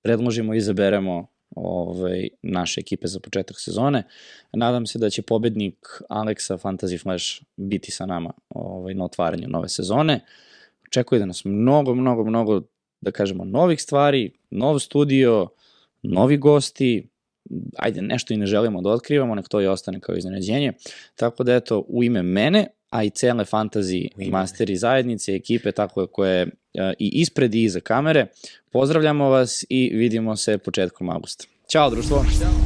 predložimo i izaberemo ovaj, naše ekipe za početak sezone. Nadam se da će pobednik Aleksa Fantasy Flash biti sa nama ovaj, na otvaranju nove sezone. Očekuje da nas mnogo, mnogo, mnogo, da kažemo, novih stvari, nov studio, novi gosti, ajde, nešto i ne želimo da otkrivamo, nek to i ostane kao iznenađenje. Tako da, eto, u ime mene, a i cele fantasy masteri zajednice, ekipe, tako je, koje e, i ispred i iza kamere. Pozdravljamo vas i vidimo se početkom augusta. Ćao društvo! Ćao!